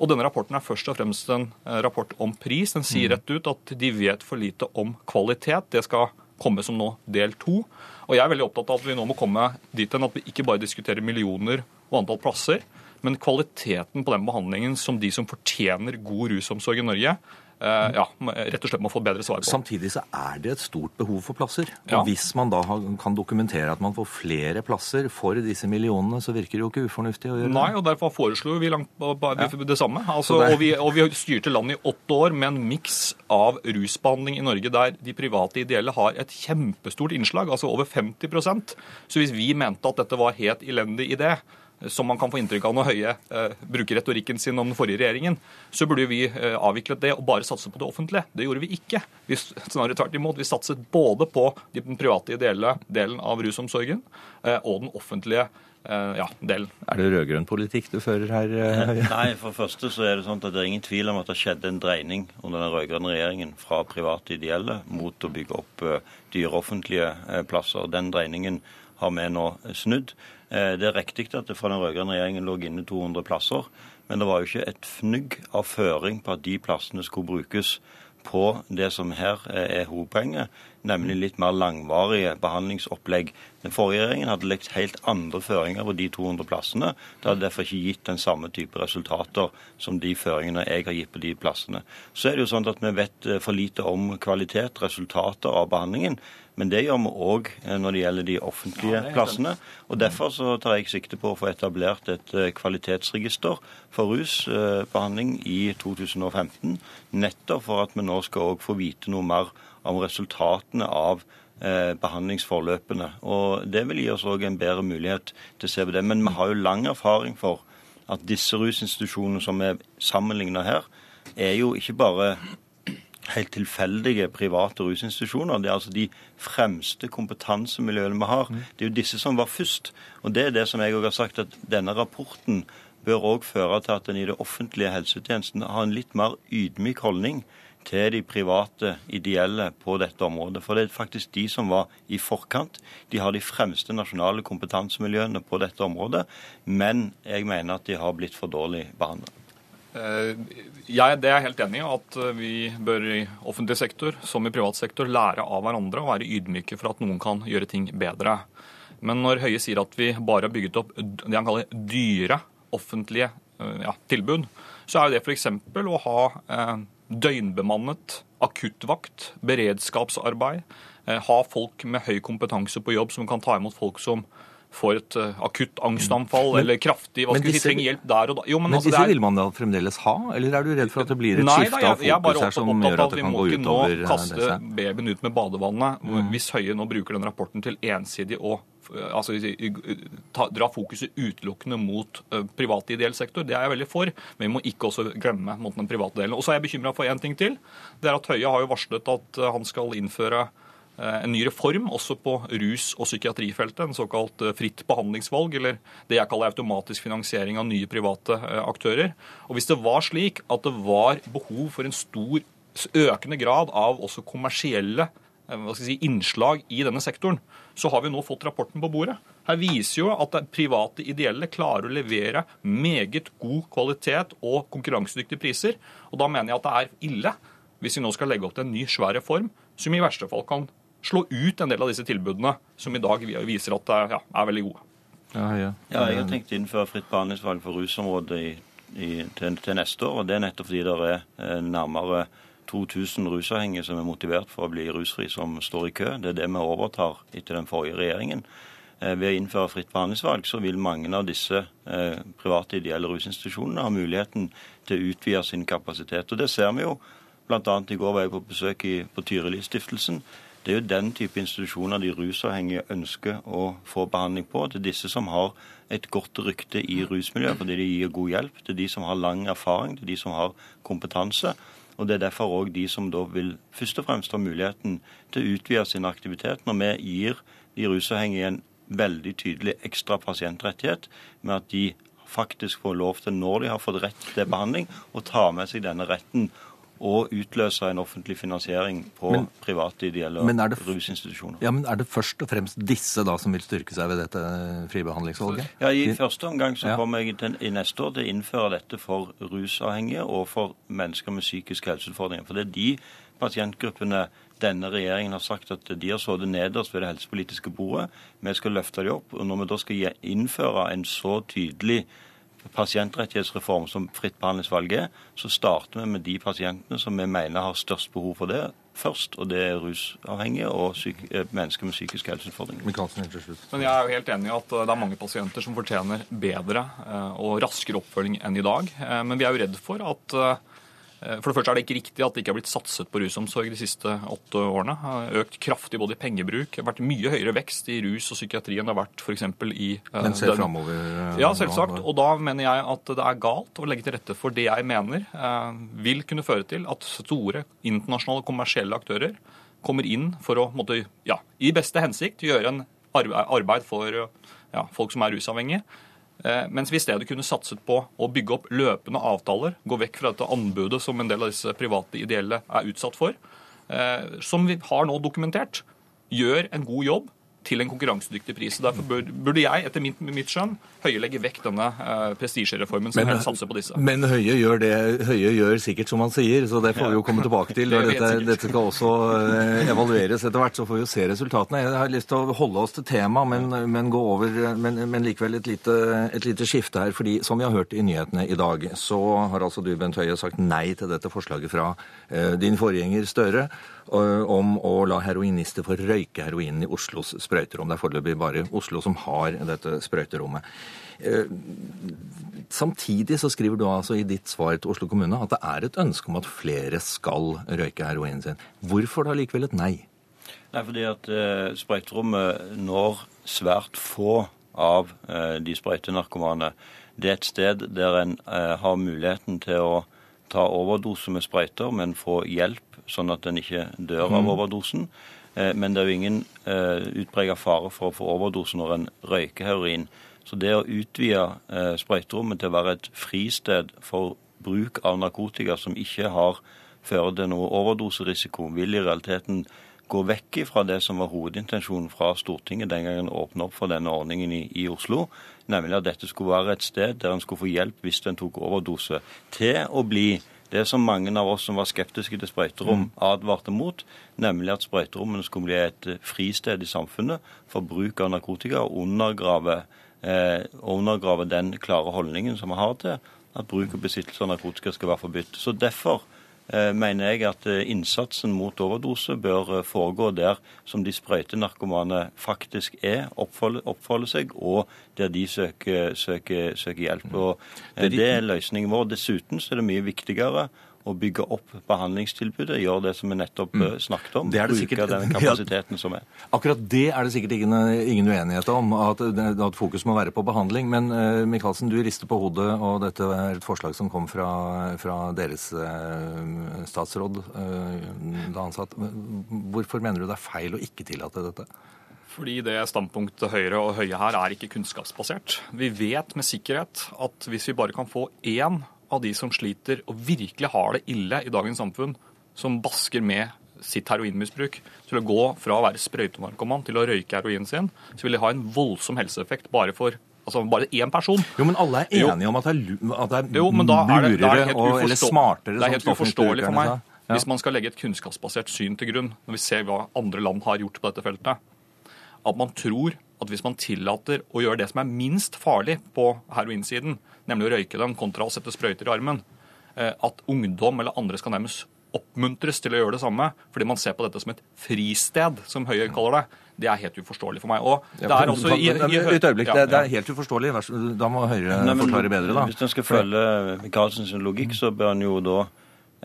og denne rapporten er først og fremst en eh, rapport om pris. Den sier mm. rett ut at de vet for lite om kvalitet. Det skal komme som nå del to. Og jeg er veldig opptatt av at vi nå må komme dit hen at vi ikke bare diskuterer millioner og antall plasser, men kvaliteten på den behandlingen som de som fortjener god rusomsorg i Norge, ja, rett og slett må få bedre svar på.
Samtidig så er det et stort behov for plasser.
Ja.
Og hvis man da kan dokumentere at man får flere plasser for disse millionene, så virker det jo ikke ufornuftig å gjøre det.
Nei, og derfor foreslo vi langt på-
Ja.
det samme. Altså,
det-
og, vi, og vi styrte landet i åtte år med en miks av rusbehandling i Norge der de private ideelle har et kjempestort innslag, altså over 50% Så hvis vi mente at dette var helt elendig idé, som man kan få inntrykk av når Høie eh, bruker retorikken sin om den forrige regjeringen, så burde jo vi eh, avviklet det og bare satse på det offentlige. Det gjorde vi ikke. Vi, snarere tvert imot. Vi satset både på den private ideelle delen av rusomsorgen eh, og den offentlige eh, ja, delen.
Er det rød-grønn politikk du fører her? eh, <laughs>
Nei, for det første så er det sånn at det er ingen tvil om at det skjedde en dreining under den rød-grønne regjeringen fra private ideelle mot å bygge opp eh, dyre offentlige plasser. Den dreiningen har vi nå snudd. Eh, Det er riktig at det fra den rød-grønne regjeringen lå inne 200 plasser, men det var jo ikke et fnugg av føring på at de plassene skulle brukes på det som her eh, er hovedpoenget, nemlig litt mer langvarige behandlingsopplegg. Den forrige regjeringen hadde lagt helt andre føringer på de 200 plassene. Det hadde derfor ikke gitt den samme type resultater som de føringene jeg har gitt på de plassene. Så er det jo sånn at vi vet eh, for lite om kvalitet, resultater av behandlingen. Men det gjør vi òg når det gjelder de offentlige plassene. Og Derfor så tar jeg sikte på å få etablert et eh, kvalitetsregister for rusbehandling i 2015. Nettopp for at vi nå skal også få vite noe mer om resultatene av eh, behandlingsforløpene. Og Det vil gi oss òg en bedre mulighet til å se på det. Men vi har jo lang erfaring for at disse rusinstitusjonene som er sammenligna her, er jo ikke bare helt tilfeldige private rusinstitusjoner. Det er altså de fremste kompetansemiljøene vi har. Det er jo disse som var først. Og det er det som jeg òg har sagt, at denne rapporten bør òg føre til at en i det offentlige helsetjenesten har en litt mer ydmyk holdning til de private ideelle på dette området. For det er faktisk de som var i forkant. De har de fremste nasjonale kompetansemiljøene på dette området. Men jeg mener at de har blitt for dårlig behandlet.
Eh, Jeg, det er jeg helt enig i, at eh, vi bør i offentlig sektor som i privat sektor lære av hverandre og være ydmyke for at noen kan gjøre ting bedre. Men når Høie sier at vi bare har bygget opp det han kaller dyre offentlige eh, ja, tilbud, så er jo det f.eks. å ha eh, døgnbemannet akuttvakt, beredskapsarbeid, eh, ha folk med høy kompetanse på jobb som kan ta imot folk som får et eh, akutt angstanfall
Men-
eller kraftig hva skal vi si, trenger hjelp der og da. Jo,
Men,
men altså,
disse
er-
vil man da fremdeles ha, eller er du redd for at det blir et skifte av fokus her som gjør at det
vi må ikke nå
eh,
kaste
disse?
babyen ut med badevannet.
Mm.
Hvis Høie nå bruker den rapporten til ensidig å altså, i- ta, dra fokuset utelukkende mot ø, privat ideell sektor. Det er jeg veldig for, men vi må ikke også glemme mot den private delen. Og så er jeg bekymra for én ting til. Det er at Høie har jo varslet at han skal innføre en ny reform også på rus- og psykiatrifeltet, en såkalt fritt behandlingsvalg, eller det jeg kaller automatisk finansiering av nye private aktører. Og hvis det var slik at det var behov for en stor, økende grad av også kommersielle eh, si, innslag i denne sektoren, så har vi nå fått rapporten på bordet. Her viser jo at private ideelle klarer å levere meget god kvalitet og konkurransedyktige priser. Og da mener jeg at det er ille hvis vi nå skal legge opp til en ny svær reform som i verste fall kan slå ut en del av disse tilbudene som i dag viser at det ja, er veldig gode.
Ja, jeg har tenkt å innføre fritt behandlingsvalg for rusområdet i, i, til, til neste år. og Det er nettopp fordi det er eh, nærmere 2000 rusavhengige som er motivert for å bli rusfri, som står i kø. Det er det vi overtar etter den forrige regjeringen. Eh, Ved å innføre fritt behandlingsvalg så vil mange av disse eh, private ideelle rusinstitusjonene ha muligheten til å utvide sin kapasitet. Og Det ser vi jo. Annet i går var jeg på besøk i, på Tyrilistiftelsen. Det er jo den type institusjoner de rusavhengige ønsker å få behandling på. Det er disse som har et godt rykte i rusmiljøet fordi de gir god hjelp. Det er de som har lang erfaring, det er de som har kompetanse. Og Det er derfor òg de som da vil først og fremst ha muligheten til å utvide sin aktivitet, når vi gir de rusavhengige en veldig tydelig ekstra pasientrettighet med at de faktisk får lov til, når de har fått rett til behandling, å ta med seg denne retten og utløse en offentlig finansiering på
Men-
private ideelle
Men det
rusinstitusjoner.
Ja, men Er det først og fremst disse da som vil styrke seg ved dette fribehandlingsvalget?
Ja, I første omgang så
Ja.
kommer jeg til, i neste år til å innføre dette for rusavhengige og for mennesker med psykiske helseutfordringer. For det er de pasientgruppene denne regjeringen har sagt at de har sittet nederst ved det helsepolitiske bordet. Vi skal løfte dem opp. og Når vi da skal innføre en så tydelig pasientrettighetsreform som fritt behandlingsvalg er, så starter vi med de pasientene som vi mener har størst behov for det først, og det er rusavhengige og syke, eh, mennesker med psykiske helseutfordringer.
Men jeg er jo helt enig i at eh, det er mange pasienter som fortjener bedre eh, og raskere oppfølging enn i dag. Men vi er jo redd for at for det første er det ikke riktig at det ikke har blitt satset på rusomsorg de siste åtte årene. Det har økt kraftig både i pengebruk, det har vært mye høyere vekst i rus og psykiatri enn det har vært f.eks. i
uh, Men ser framover?
Ja, selvsagt. Og da mener jeg at det er galt å legge til rette for det jeg mener vil kunne føre til at store internasjonale kommersielle aktører kommer inn for å måtte, ja, i beste hensikt gjøre en arbeid for ja, folk som er rusavhengige. Eh, mens vi i stedet kunne satset på å bygge opp løpende avtaler, gå vekk fra dette anbudet som en del av disse private ideelle er utsatt for, eh, som vi har nå dokumentert, gjør en god jobb til en konkurransedyktig pris. Derfor burde jeg, etter mitt, mitt skjønn, Høie legge vekk denne uh, prestisjereformen som men, satser på disse.
Men Høie gjør det Høie gjør sikkert som han sier, så det får vi jo komme tilbake til. <laughs> det dette, dette, skal også uh, evalueres etter hvert, så får vi jo se resultatene. Jeg har lyst til å holde oss til temaet, men, men, gå over, men, men likevel et lite, et lite, skifte her. fordi som vi har hørt i nyhetene i dag, så har altså du, Bent Høie, sagt nei til dette forslaget fra uh, din forgjenger Støre om å la heroinister få røyke heroinen i Oslos sprøyterom. Det er foreløpig bare Oslo som har dette sprøyterommet. Eh, samtidig så skriver du altså i ditt svar til Oslo kommune at det er et ønske om at flere skal røyke heroinen sin. Hvorfor da likevel et nei?
Nei, fordi at eh, sprøyterommet når svært få av eh, de sprøytenarkomane. Det er et sted der en eh, har muligheten til å ta overdose med sprøyter, men få hjelp sånn at en ikke dør av mm. overdosen. Eh, men det er jo ingen utpreget fare for å få overdose når en røyker heroin. Så det å utvide eh, sprøyterommet til å være et fristed for bruk av narkotika som ikke har fører til noe overdoserisiko, vil i realiteten gå vekk fra det som var hovedintensjonen fra Stortinget den gangen en åpna opp for denne ordningen i, i, Oslo, nemlig at dette skulle være et sted der en skulle få hjelp hvis en tok overdose, til å bli det som mange av oss som var skeptiske til sprøyterom, mm. advarte mot, nemlig at sprøyterommene skulle bli et eh, fristed i samfunnet for bruk av narkotika, og undergrave, eh, undergrave den klare holdningen som vi har til at bruk og besittelse av narkotika skal være forbudt. Så Derfor mener jeg at eh, innsatsen mot overdose bør eh, foregå der som de sprøytenarkomane faktisk er, oppfolder seg, og der de søker, søker, søker hjelp. Mm. Og Det er løsningen vår. Dessuten så er det mye viktigere å bygge opp behandlingstilbudet, gjøre det som vi nettopp mm. snakket om. bruke sikkert, den <laughs> kapasiteten ja, som er.
Akkurat det er det sikkert ingen, ingen uenighet om, at, at, fokus må være på behandling. Men uh, Michaelsen, du rister på hodet, og dette er et forslag som kom fra, fra deres uh, statsråd uh, da han satt. Hvorfor mener du det er feil å ikke tillate dette?
Fordi det standpunktet Høyre og Høie her er ikke kunnskapsbasert. Vi vet med sikkerhet at hvis vi bare kan få én av de som sliter og virkelig har det ille i dagens samfunn, som basker med sitt heroinmisbruk, til å gå fra å være sprøytenarkoman til å røyke heroinen sin, så vil det ha en voldsom helseeffekt bare for Altså bare én person.
Jo, Men alle er enige jo. om at det er, at det er jo, lurere og, eller smartere
Det er helt uforståelig for meg ja. hvis man skal legge et kunnskapsbasert syn til grunn, når vi ser hva andre land har gjort på dette feltet. At man tror at hvis man tillater å gjøre det som er minst farlig på heroinsiden, nemlig å røyke dem kontra å sette sprøyter i armen, eh, at ungdom eller andre skal nærmest oppmuntres til å gjøre det samme, fordi man ser på dette som et fristed, som Høie kaller det. Det er helt uforståelig for meg. Og det er også i,
i, Et øyeblikk, det, det, er helt uforståelig. Da må Høyre forklare bedre, da.
Hvis en skal følge Michaelsens logikk, så bør en jo da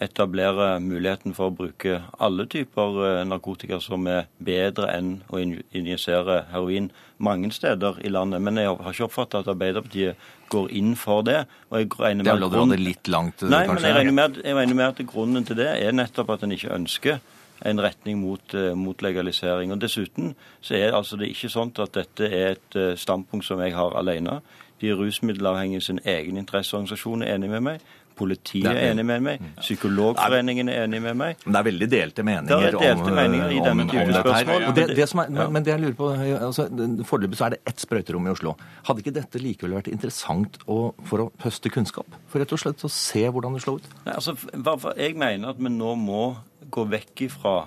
etablere muligheten for å bruke alle typer eh, narkotika som er bedre enn å injisere heroin mange steder i landet. Men jeg har ikke oppfattet at Arbeiderpartiet går inn for det.
Og jeg regner med det det litt langt,
Nei, kanskje? men jeg regner, med, jeg regner med at grunnen til det er nettopp at en ikke ønsker en retning mot, uh, mot, legalisering. Og Dessuten så er altså det ikke sånn at dette er et uh, standpunkt som jeg har alene. De rusmiddelavhengige sin egen interesseorganisasjon er enig med meg. Politiet er, enig med meg. Mm. Psykologforeningen er enig med meg.
Men det er veldig delte meninger,
det er delte meninger i denne type spørsmål.
Det, det er, men det jeg lurer på, altså, Foreløpig så er det ett sprøyterom i Oslo. Hadde ikke dette likevel vært interessant å, for å høste kunnskap? For rett og slett å se hvordan det slår ut?
Nei, altså, Jeg mener at vi nå må gå vekk ifra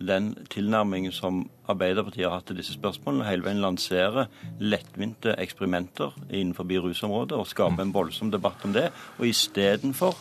den tilnærmingen som Arbeiderpartiet har hatt til disse spørsmålene, hele veien lansere lettvinte eksperimenter innenfor rusområdet og skape en voldsom debatt om det, og istedenfor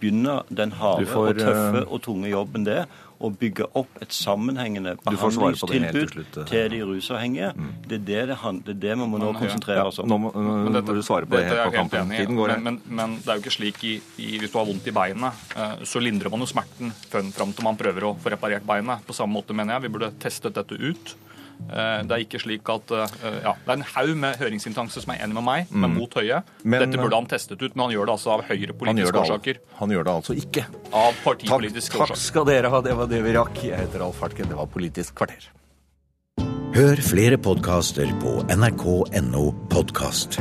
begynner den harde
får,
og tøffe
eh,
og tunge jobben det å bygge opp et sammenhengende
helt til slutt, eh.
til de rusavhengige. Det, er det, det, det er det vi må nå
Men,
konsentrere oss om.
Nå må, nå må du svare på det helt på kampen.
enig
Tiden går,
men, men, men det er jo ikke slik i, i, hvis du har vondt i beinet, eh, så lindrer man jo smerten fram til man prøver å få reparert beinet. På samme måte mener jeg vi burde testet dette ut. Eh, Det er ikke slik at eh, ja, Det er en haug med høringsinstanser som er enig med meg, men
Mm.
mot Høie.
Men-
Dette burde han testet ut, men han gjør det altså av høyrepolitiske årsaker.
han gjør det altså ikke.
Av
partipolitiske
partipolitiske
takk
årsaker.
skal dere ha, det var det vi rakk. Jeg heter Alf Hartken, det var Politisk kvarter.
Hør flere podkaster på nrk.no podkast.